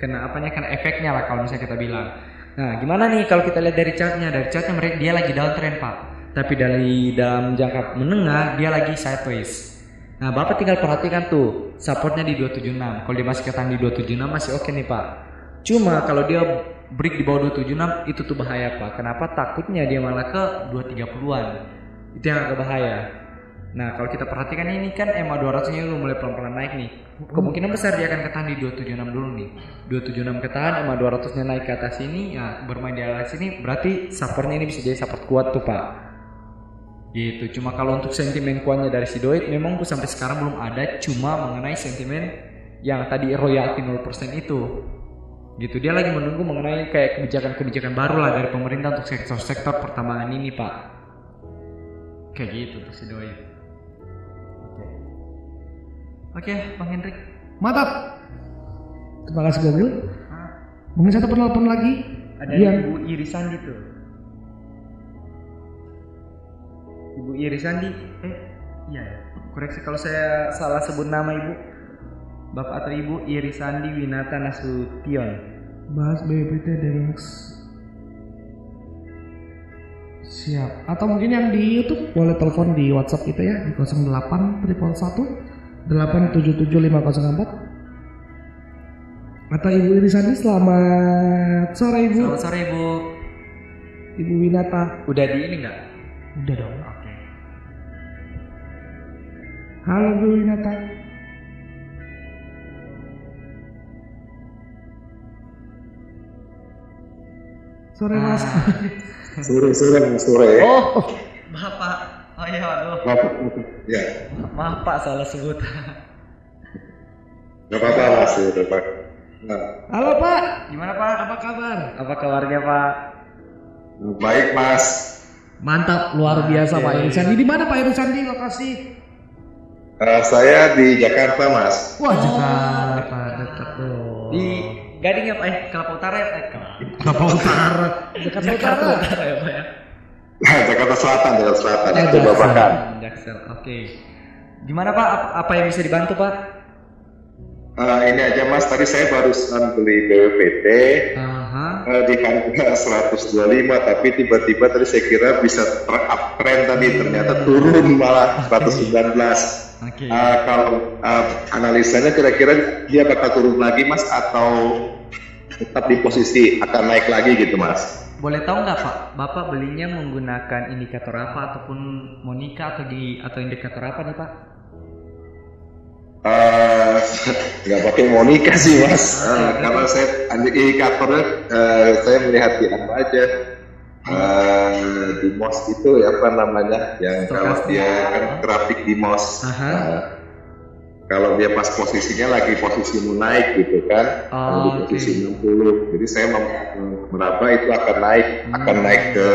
kena apanya kena efeknya lah kalau misalnya kita bilang. Nah gimana nih kalau kita lihat dari chartnya? Dari chartnya mereka dia lagi downtrend pak tapi dari dalam jangka menengah dia lagi sideways. Nah bapak tinggal perhatikan tuh supportnya di 276 kalau dia masih ketahan di 276 masih oke nih pak. Cuma kalau dia break di bawah 276 itu tuh bahaya pak. Kenapa? Takutnya dia malah ke 230an itu yang agak bahaya. Nah kalau kita perhatikan ini kan EMA 200 nya udah mulai pelan-pelan naik nih. Kemungkinan besar dia akan ketahan di 276 dulu nih. 276 ketahan EMA 200 nya naik ke atas ini ya bermain di atas ini berarti supportnya ini bisa jadi support kuat tuh pak gitu. Cuma kalau untuk sentimen kuatnya dari si Doit memang gue sampai sekarang belum ada cuma mengenai sentimen yang tadi royalti 0% itu. Gitu. Dia lagi menunggu mengenai kayak kebijakan-kebijakan baru lah dari pemerintah untuk sektor-sektor pertambangan ini pak. Kayak gitu tuh si doi oke. Oke bang Hendrik. Mantap. Terima kasih Gogil. Mungkin satu penelpon lagi. ada Yang ibu Irisandi tuh ibu Irisandi eh iya ya koreksi kalau saya salah sebut nama ibu bapak atau ibu Irisandi Winata Nasution bahas BPT Dex. Siap. Atau mungkin yang di YouTube boleh telepon di WhatsApp kita ya di 08 triple 1 877 Atau Ibu Irisani selamat sore Ibu. selamat sore ibu Ibu Winata. udah di ini nggak Udah dong. Oke Halo Bu Winata. Sore Mas. Sore sore sore. oh bapak oh iya aduh Bapak, ya, maaf pak salah sebut nggak apa-apa mas, ya, Pak. Nah, Halo Pak. gimana pak Apa kabar? apa kabarnya pak baik mas. Mantap, luar biasa Pak Irisandi. Di mana Pak Irisandi lokasi? Eh, saya di Jakarta mas. Wah, Jakarta dekat dong. di Gading ya pak eh Kelapa Utara ya eh, Kelapa Utara. Jakarta Utara. Utara ya pak ya [laughs] Jakarta Selatan, Jakarta Selatan. Eh, Itu Babakan. Jaksel oke gimana pak apa, apa yang bisa dibantu pak Eh, ini aja mas, tadi saya barusan beli BWPT Aha. eh, di harga 125, tapi tiba-tiba tadi saya kira bisa uptrend tadi, ternyata turun malah 119. Oke. Eh, kalau eh, analisanya kira-kira dia bakal turun lagi mas atau tetap di posisi akan naik lagi gitu mas? Boleh tahu nggak Pak, Bapak belinya menggunakan indikator apa ataupun Monica atau di atau indikator apa nih Pak? Eh, [laughs] nggak pakai Monica sih mas, Eh, karena saya indikatornya eh, saya melihat di apa aja Eh, di MOS itu ya apa namanya yang kalau dia kan grafik di MOS. Aha. Eh, kalau dia pas posisinya lagi posisi naik gitu kan Oh, di posisi 60 jadi saya meraba itu akan naik akan naik ke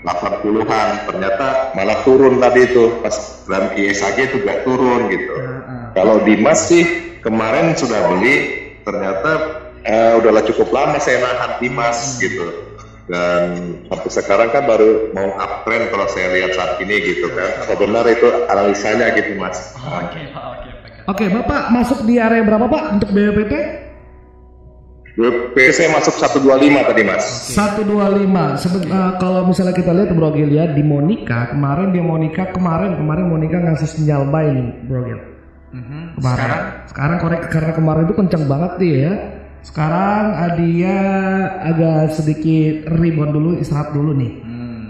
80-an ternyata malah turun tadi itu pas dalam ISAG itu gak turun gitu. Heeh. kalau Dimas sih kemarin sudah beli ternyata eh, udahlah cukup lama saya nahan Dimas gitu dan sampai sekarang kan baru mau uptrend kalau saya lihat saat ini gitu kan apa benar itu analisanya gitu mas Oke Pak, oke Pak. Oke, Bapak masuk di area berapa Pak untuk BPT? BP saya masuk 125 tadi mas 125. Seben- eh, kalau misalnya kita lihat Bro Gil ya di Monica kemarin di Monica kemarin kemarin Monica ngasih sinyal buy nih Bro Gil. Mhm. Kemarin. Sekarang Sekarang korek karena kemarin itu kencang banget dia ya. Sekarang ah, dia agak sedikit rebound dulu, istirahat dulu nih. hmm.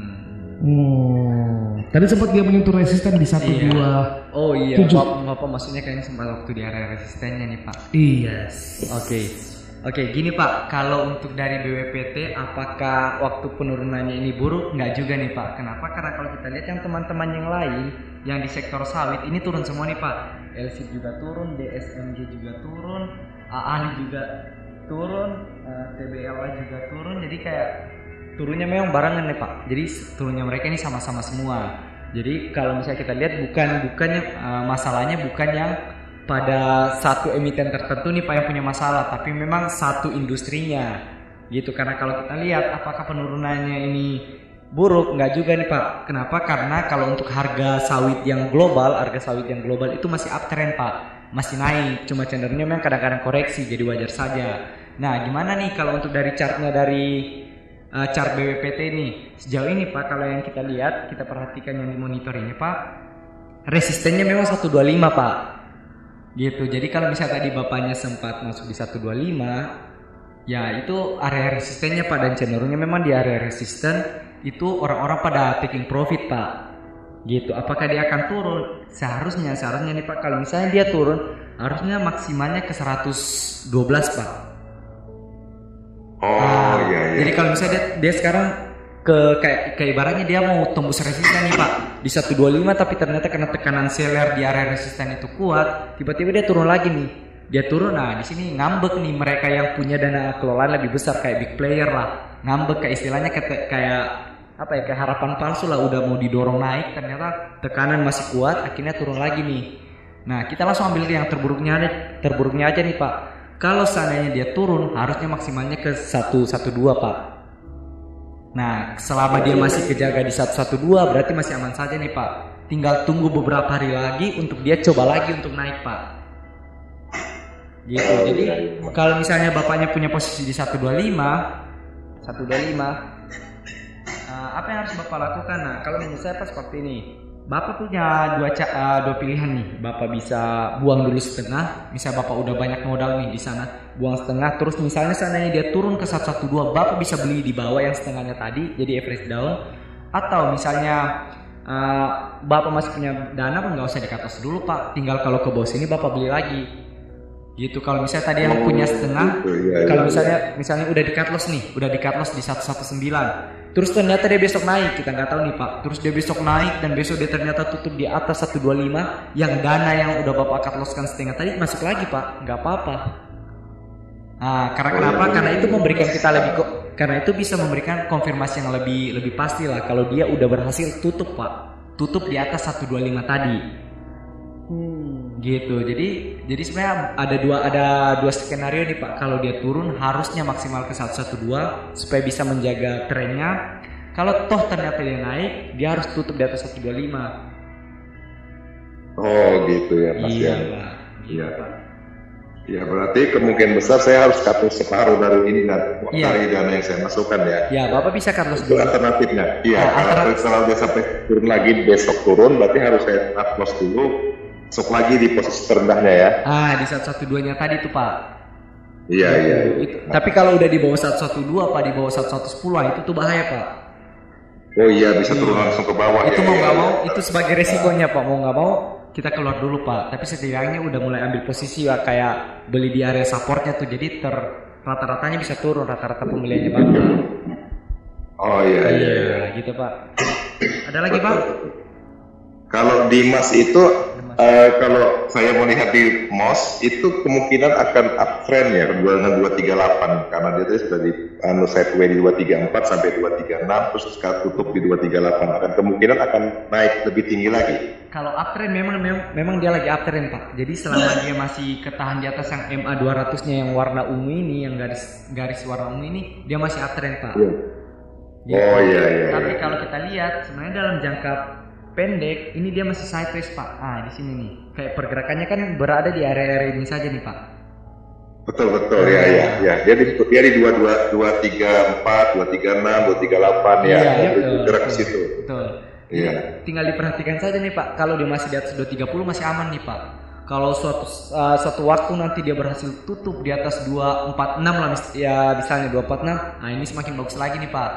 Hmm. Tadi sempat dia menyentuh resisten di satu Iya. dua. Oh iya, Tujuh. Bapak, Bapak maksudnya kayaknya sempat waktu di area resistennya nih Pak. Yes. Oke. Oke, gini Pak, kalau untuk dari BWPT apakah waktu penurunannya ini buruk? Nggak juga nih Pak. Kenapa? Karena kalau kita lihat yang teman-teman yang lain yang di sektor sawit ini turun semua nih Pak. LC juga turun, DSMG juga turun, AALI juga turun, eh, TBLA juga turun. Jadi kayak turunnya memang barengan nih Pak. Jadi turunnya mereka ini sama-sama semua. Jadi kalau misalnya kita lihat bukan bukannya eh, masalahnya bukan yang pada satu emiten tertentu nih Pak yang punya masalah, tapi memang satu industrinya gitu. Karena kalau kita lihat apakah penurunannya ini buruk nggak juga nih Pak. Kenapa? Karena kalau untuk harga sawit yang global, harga sawit yang global itu masih uptrend Pak, masih naik. Cuma cenderungnya memang kadang-kadang koreksi, jadi wajar saja. Nah, gimana nih kalau untuk dari chartnya dari uh, chart BWPT ini? Sejauh ini Pak kalau yang kita lihat kita perhatikan yang dimonitor ini Pak resistennya memang 125 Pak. Gitu. Jadi kalau misalnya tadi bapaknya sempat masuk di 125 ya itu area resistennya Pak dan cenderungnya memang di area resisten itu orang-orang pada taking profit Pak. Gitu. Apakah dia akan turun? Seharusnya seharusnya nih Pak kalau misalnya dia turun harusnya maksimalnya ke 112 Pak Oh Ah, iya iya. Jadi kalau misalnya dia, dia sekarang ke kayak kayak ibaratnya dia mau tembus resisten nih Pak di 125 tapi ternyata karena tekanan seller di area resisten itu kuat, tiba-tiba dia turun lagi nih. Dia turun nah di sini ngambek nih mereka yang punya dana kelolaan lebih besar kayak big player lah. Ngambek kayak istilahnya kayak, kayak apa ya kayak harapan palsu lah udah mau didorong naik ternyata tekanan masih kuat akhirnya turun lagi nih. Nah, kita langsung ambil yang terburuknya terburuknya aja nih, Pak. Kalau seandainya dia turun, harusnya maksimalnya ke 112, Pak. Nah, selama dia masih kejaga di 112, berarti masih aman saja nih, Pak. Tinggal tunggu beberapa hari lagi untuk dia coba lagi untuk naik, Pak. Gitu. Jadi, kalau misalnya bapaknya punya posisi di 125, 125, eh, apa yang harus bapak lakukan? Nah, kalau menurut saya Pak seperti ini. Bapak punya dua ca- eh, dua pilihan nih. Bapak bisa buang dulu setengah. Misalnya Bapak udah banyak modal nih di sana, buang setengah. Terus misalnya seandainya dia turun ke 112, Bapak bisa beli di bawah yang setengahnya tadi, jadi average down. Atau misalnya eh, Bapak masih punya dana, nggak usah di loss dulu Pak. Tinggal kalau ke bawah sini Bapak beli lagi. Gitu. Kalau misalnya tadi yang punya setengah, gitu, iya, kalau iya, misalnya misalnya udah di cut loss nih, udah di cut loss di 119. Terus ternyata dia besok naik, kita nggak tahu nih Pak. Terus dia besok naik dan besok dia ternyata tutup di atas 125 yang dana yang udah Bapak cut losskan setengah tadi masuk lagi Pak, nggak apa-apa. Nah, karena kenapa? Karena itu memberikan kita lebih kok karena itu bisa memberikan konfirmasi yang lebih lebih pasti lah kalau dia udah berhasil tutup Pak. Tutup di atas 125 tadi. Gitu. Jadi jadi sebenarnya ada dua ada dua skenario nih Pak. Kalau dia turun harusnya maksimal ke 112 supaya bisa menjaga trennya. Kalau toh ternyata dia naik, dia harus tutup di atas 125. Oh gitu ya Mas Iya, ya. Pak. Iya. Ya berarti kemungkinan besar saya harus loss separuh dari ini dan Iya. dari dana yang saya masukkan ya. Ya, Bapak bisa loss Itu dulu. alternatifnya. Iya, Nah, kalau alternatif- kalau dia sampai turun lagi besok turun, berarti harus saya cut loss dulu, masuk lagi di posisi terendahnya ya. Ah, di 112-nya tadi tuh, Pak. Iya iya. iya. Itu- tapi kalau udah di bawah 112 Pak, di bawah 110 ah, itu tuh bahaya Pak. Oh iya bisa turun langsung ke bawah itu ya. mau iya, nggak iya. mau itu sebagai resikonya Pak. Mau nggak mau kita keluar dulu Pak. Tapi setidaknya udah mulai ambil posisi ya kayak beli di area supportnya tuh. Jadi ter rata-ratanya bisa turun rata-rata pembeliannya Bapak. Oh iya iya. iya. Iya, gitu Pak. Ada lagi Pak? Kalau di emas itu, eh, kalau saya melihat di MOS itu kemungkinan akan uptrend ya dengan 238 karena dia tadi sudah di anu sideways di 234 sampai 236 terus sekarang tutup di 238 akan kemungkinan akan naik lebih tinggi lagi. Kalau uptrend memang, memang memang dia lagi uptrend Pak. Jadi selama dia masih ketahan di atas yang MA 200-nya yang warna ungu ini, yang garis garis warna ungu ini, dia masih uptrend Pak. Gitu. Oh iya iya. Tapi iya. kalau kita lihat sebenarnya dalam jangka pendek ini dia masih sideways pak. Ah di sini nih kayak pergerakannya kan berada di area-area ini saja nih pak. Betul betul ya ya ya. Dia di dia di dua dua dua tiga empat dua tiga enam dua tiga delapan ya. Iya, betul, bergerak ke situ. Betul. Iya. Tinggal diperhatikan saja nih pak. Kalau dia masih di atas 230 masih aman nih pak. Kalau suatu uh, suatu waktu nanti dia berhasil tutup di atas 246 lah mis- ya misalnya 246, nah ini semakin bagus lagi nih pak.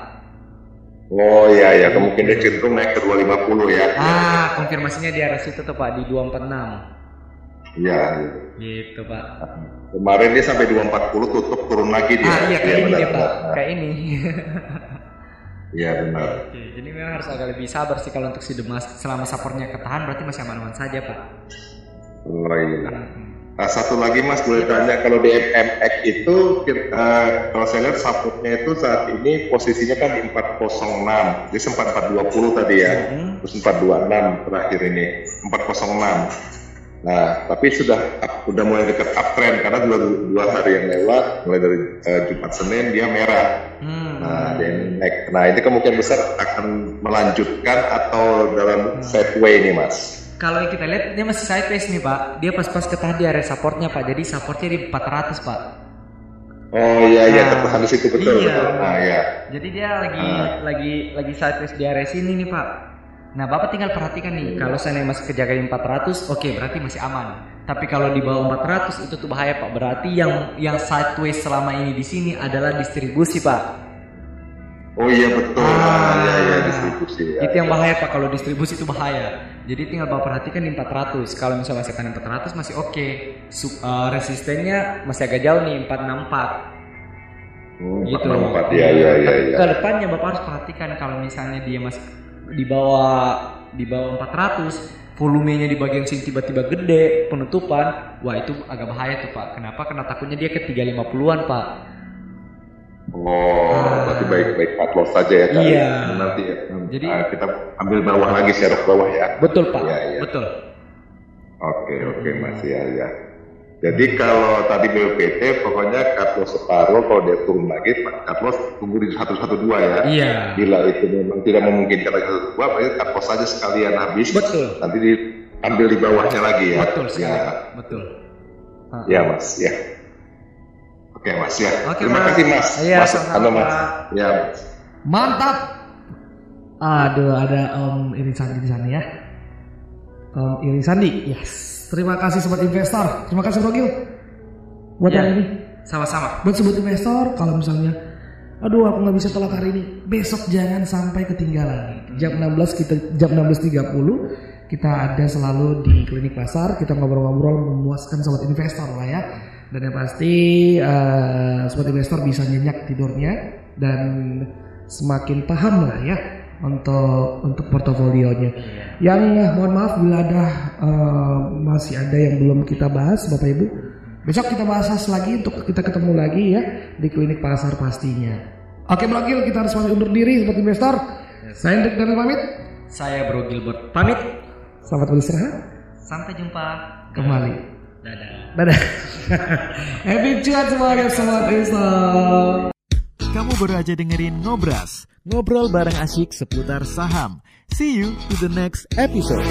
Oh iya ya, kemungkinan cenderung naik ke 250 ya. Ah, konfirmasinya di arah situ tuh Pak di 246. Iya. Gitu Pak. Kemarin dia sampai 240 tutup turun lagi dia. Ah iya kayak ini benar, dia Pak, kayak ini. Iya benar. Oke, jadi memang harus agak lebih sabar sih kalau untuk si Demas selama sapornya ketahan berarti masih aman-aman saja Pak. Oh iya. Nah, satu lagi Mas boleh tanya kalau di MMX itu kita, kalau saya lihat supportnya itu saat ini posisinya kan di 406. Dia sempat 420 tadi ya. Terus 426 terakhir ini 406. Nah, tapi sudah sudah mulai dekat uptrend karena dua, dua hari yang lewat mulai dari eh, Jumat Senin dia merah. Hmm. Nah, dia naik. Nah, ini kemungkinan besar akan melanjutkan atau dalam sideway nih, Mas. Kalau yang kita lihat dia masih sideways nih Pak. Dia pas-pas ketahan di area supportnya Pak. Jadi supportnya di 400 Pak. Oh iya iya Nah, tertahan di situ betul iya. betul. Nah, iya. Jadi dia lagi Ah. lagi lagi sideways di area sini nih Pak. Nah Bapak tinggal perhatikan nih. Kalau saya masih kejaga di 400, oke berarti masih aman. Tapi kalau di bawah 400 itu tuh bahaya Pak. Berarti yang yang sideways selama ini di sini adalah distribusi Pak. Oh iya betul. Ah, iya iya distribusi. Ya, itu yang bahaya Pak. Kalau distribusi itu bahaya. Jadi tinggal Bapak perhatikan di 400. Kalau misalnya masih akan 400 masih oke. Su- eh, resistennya masih agak jauh nih 464. Hmm, gitu. 464, iya iya iya. Tapi iya. Ke depannya Bapak harus perhatikan kalau misalnya dia masih di bawah di bawah 400 volumenya di bagian sini tiba-tiba gede penutupan wah itu agak bahaya tuh Pak kenapa karena takutnya dia ke 350-an Pak Oh, berarti baik baik cut loss saja ya. Iya. Nanti ya. Jadi- Ah, kita ambil bawah lagi serok bawah ya. betul Pak Iya, iya. betul Oke oke Mas ya ya. Jadi kalau tadi BPT pokoknya cut loss separuh kalau dia turun lagi cut loss tunggu di 112 ya. iya Bila itu memang tidak memungkinkan lagi satu dua, berarti cut loss saja sekalian habis. Betul. Nanti diambil di bawahnya lagi ya. betul sekali Ya, betul Ah. ya Mas ya. Oke Mas ya. Oke, Terima Mas. kasih Mas. Iya, Mas, sama-sama, halo, Mas. Ya Mas. Mantap. Aduh, ada Om Iri Sandi di sana ya. Om Iri Sandi, yes. Terima kasih sobat investor. Terima kasih Rogil. Buat Ya. hari ini. sama-sama Buat sobat investor, kalau misalnya Aduh aku nggak bisa tolak hari ini Besok jangan sampai ketinggalan Jam 16 kita jam 16.30 Kita ada selalu di klinik pasar Kita ngobrol-ngobrol memuaskan sobat investor lah ya Dan yang pasti eh, Sobat investor bisa nyenyak tidurnya Dan semakin paham lah ya Untuk untuk portofolionya Yang eh, mohon maaf bila ada eh, Masih ada yang belum kita bahas Bapak Ibu Besok kita bahas lagi untuk kita ketemu lagi ya di klinik pasar pastinya. Oke Blogil kita harus pamit undur diri seperti investor. Saya Hendrik dan pamit. saya Bro Gilbert pamit Selamat beristirahat. sampai jumpa Kembali. dadah Dadah. [laughs] Happy cuan semuanya sobat investor. Kamu baru aja dengerin Ngobras, ngobrol bareng asyik seputar saham. See you to the next episode.